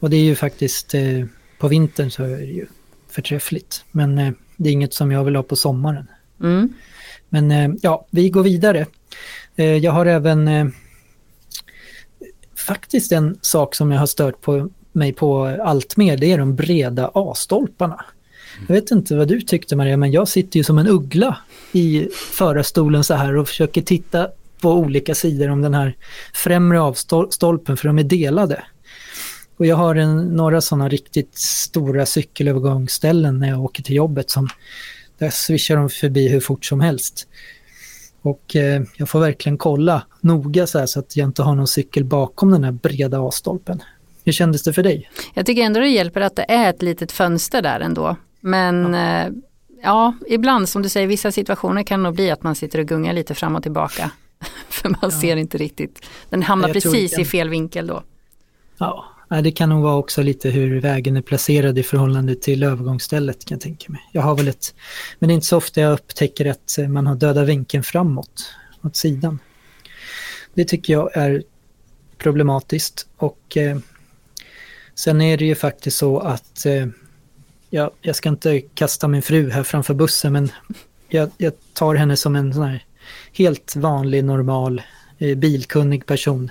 Och det är ju faktiskt, eh, på vintern så är det ju förträffligt. Men eh, det är inget som jag vill ha på sommaren. Mm. Men eh, ja, vi går vidare. Eh, jag har även eh, faktiskt en sak som jag har stört på mig på allt mer. Det är de breda A-stolparna. Jag vet inte vad du tyckte Maria, men jag sitter ju som en uggla i förarstolen så här och försöker titta på olika sidor om den här främre avstolpen för de är delade. Och jag har en, några sådana riktigt stora cykelövergångsställen när jag åker till jobbet som där swishar de förbi hur fort som helst. Och eh, jag får verkligen kolla noga så, så att jag inte har någon cykel bakom den här breda A-stolpen. Hur kändes det för dig? Jag tycker ändå det hjälper att det är ett litet fönster där ändå. Men ja. Eh, ja, ibland som du säger, vissa situationer kan nog bli att man sitter och gungar lite fram och tillbaka. *laughs* för man ja. ser inte riktigt. Den hamnar precis kan... i fel vinkel då. Ja, det kan nog vara också lite hur vägen är placerad i förhållande till övergångsstället kan jag tänka mig. Jag har väl ett, men det är inte så ofta jag upptäcker att man har döda vinkeln framåt, åt sidan. Det tycker jag är problematiskt och eh, sen är det ju faktiskt så att eh, jag, jag ska inte kasta min fru här framför bussen men jag, jag tar henne som en sån här helt vanlig normal eh, bilkunnig person.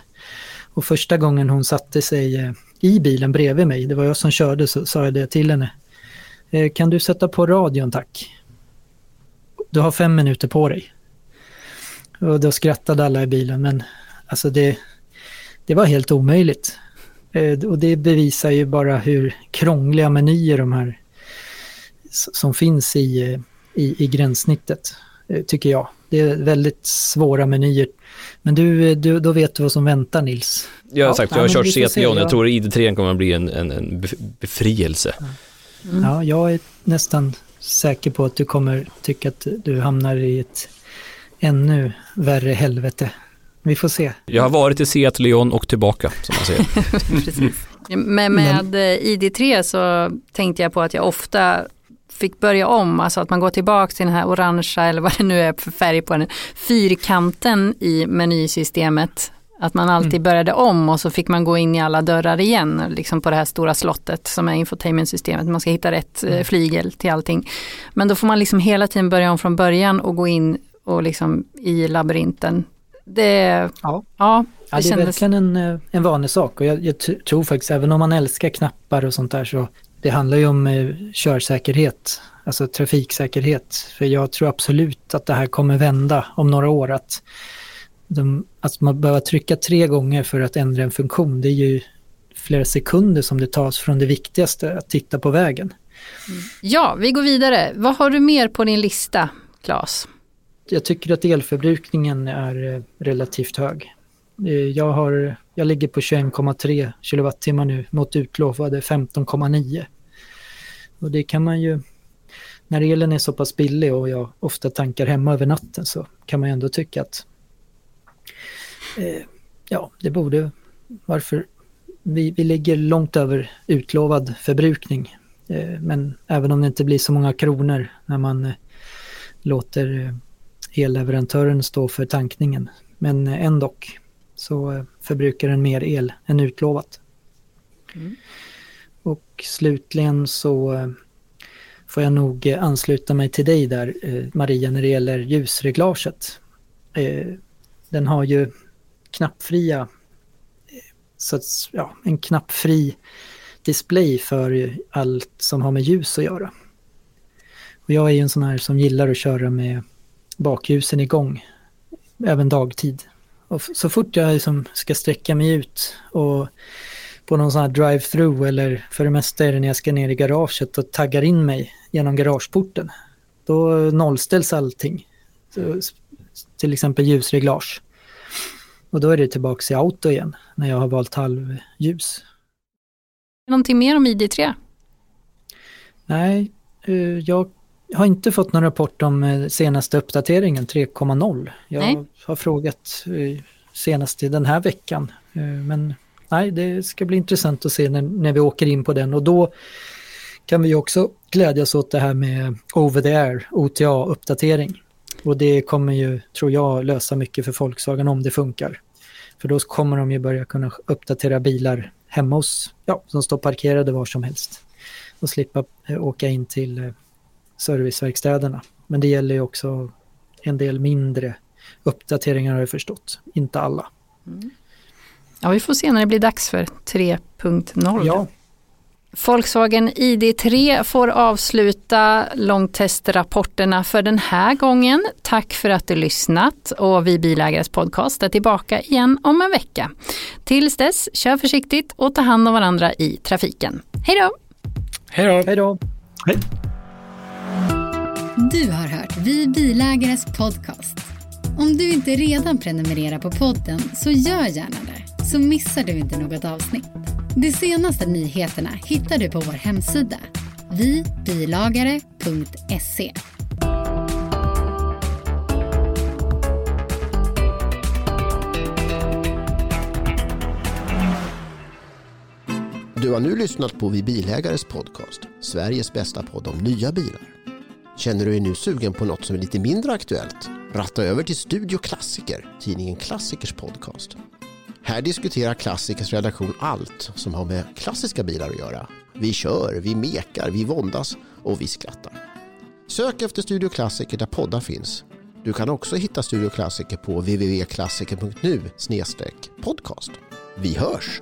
Och första gången hon satte sig eh, i bilen bredvid mig, det var jag som körde, så sa jag det till henne. Eh, kan du sätta på radion tack? Du har fem minuter på dig. Och då skrattade alla i bilen, men alltså det, det var helt omöjligt. Eh, och det bevisar ju bara hur krångliga menyer de här som finns i, eh, i, i gränssnittet, tycker jag. Det är väldigt svåra menyer. Men du, du, då vet du vad som väntar Nils. Ja, ja sagt, jag har kört CT Leon. Jag tror ID3 kommer att bli en, en, en befrielse. Mm. Ja, jag är nästan säker på att du kommer tycka att du hamnar i ett ännu värre helvete. Vi får se. Jag har varit i Seat Leon och tillbaka som man säger. *laughs* Precis. Men med ID3 så tänkte jag på att jag ofta fick börja om, alltså att man går tillbaka till den här orangea eller vad det nu är för färg på den, fyrkanten i menysystemet. Att man alltid mm. började om och så fick man gå in i alla dörrar igen, liksom på det här stora slottet som är infotainmentsystemet. Man ska hitta rätt eh, mm. flygel till allting. Men då får man liksom hela tiden börja om från början och gå in och liksom i labyrinten. Det, ja. Ja, ja, det, det är verkligen en, eh, en vanlig sak och jag, jag tror faktiskt även om man älskar knappar och sånt där så det handlar ju om eh, körsäkerhet, alltså trafiksäkerhet. För jag tror absolut att det här kommer vända om några år. Att, de, att man behöver trycka tre gånger för att ändra en funktion, det är ju flera sekunder som det tas från det viktigaste, att titta på vägen. Mm. Ja, vi går vidare. Vad har du mer på din lista, Claes? Jag tycker att elförbrukningen är eh, relativt hög. Eh, jag, har, jag ligger på 21,3 kilowattimmar nu mot utlovade 15,9. Och det kan man ju, när elen är så pass billig och jag ofta tankar hemma över natten så kan man ju ändå tycka att eh, ja, det borde, varför, vi, vi ligger långt över utlovad förbrukning. Eh, men även om det inte blir så många kronor när man eh, låter eh, elleverantören stå för tankningen. Men eh, ändå så eh, eh, förbrukar den mer el än utlovat. Mm. Och slutligen så eh, får jag nog eh, ansluta mig till dig där Maria när det gäller ljusreglaget. Den har ju knappfria, så att, ja, en knappfri display för allt som har med ljus att göra. Och jag är ju en sån här som gillar att köra med bakljusen igång, även dagtid. Och så fort jag liksom ska sträcka mig ut och på någon sån här drive-through eller för det mesta är det när jag ska ner i garaget och taggar in mig genom garageporten. Då nollställs allting. Så, till exempel ljusreglage. Och då är det tillbaka i auto igen när jag har valt halvljus. Någonting mer om ID3? Nej, eh, jag jag har inte fått någon rapport om eh, senaste uppdateringen 3.0. Jag nej. har frågat eh, senast i den här veckan. Eh, men nej, det ska bli intressant att se när, när vi åker in på den och då kan vi också glädjas åt det här med over the air, OTA-uppdatering. Och det kommer ju, tror jag, lösa mycket för Volkswagen om det funkar. För då kommer de ju börja kunna uppdatera bilar hemma hos, ja, som står parkerade var som helst. Och slippa åka in till serviceverkstäderna. Men det gäller ju också en del mindre uppdateringar har jag förstått, inte alla. Mm. Ja, vi får se när det blir dags för 3.0. Ja. Volkswagen ID3 får avsluta långtestrapporterna för den här gången. Tack för att du lyssnat och vi bilägares podcast är tillbaka igen om en vecka. Tills dess, kör försiktigt och ta hand om varandra i trafiken. Hej då! Hej då! Hej då! Hej. Du har hört Vi bilägares podcast. Om du inte redan prenumererar på podden så gör gärna det, så missar du inte något avsnitt. De senaste nyheterna hittar du på vår hemsida, vibilagare.se. Du har nu lyssnat på Vi Bilägares podcast, Sveriges bästa podd om nya bilar. Känner du dig nu sugen på något som är lite mindre aktuellt? Ratta över till Studio Klassiker, tidningen Klassikers podcast. Här diskuterar Klassikers redaktion allt som har med klassiska bilar att göra. Vi kör, vi mekar, vi våndas och vi skrattar. Sök efter Studio Klassiker där poddar finns. Du kan också hitta Studio Klassiker på www.klassiker.nu podcast. Vi hörs!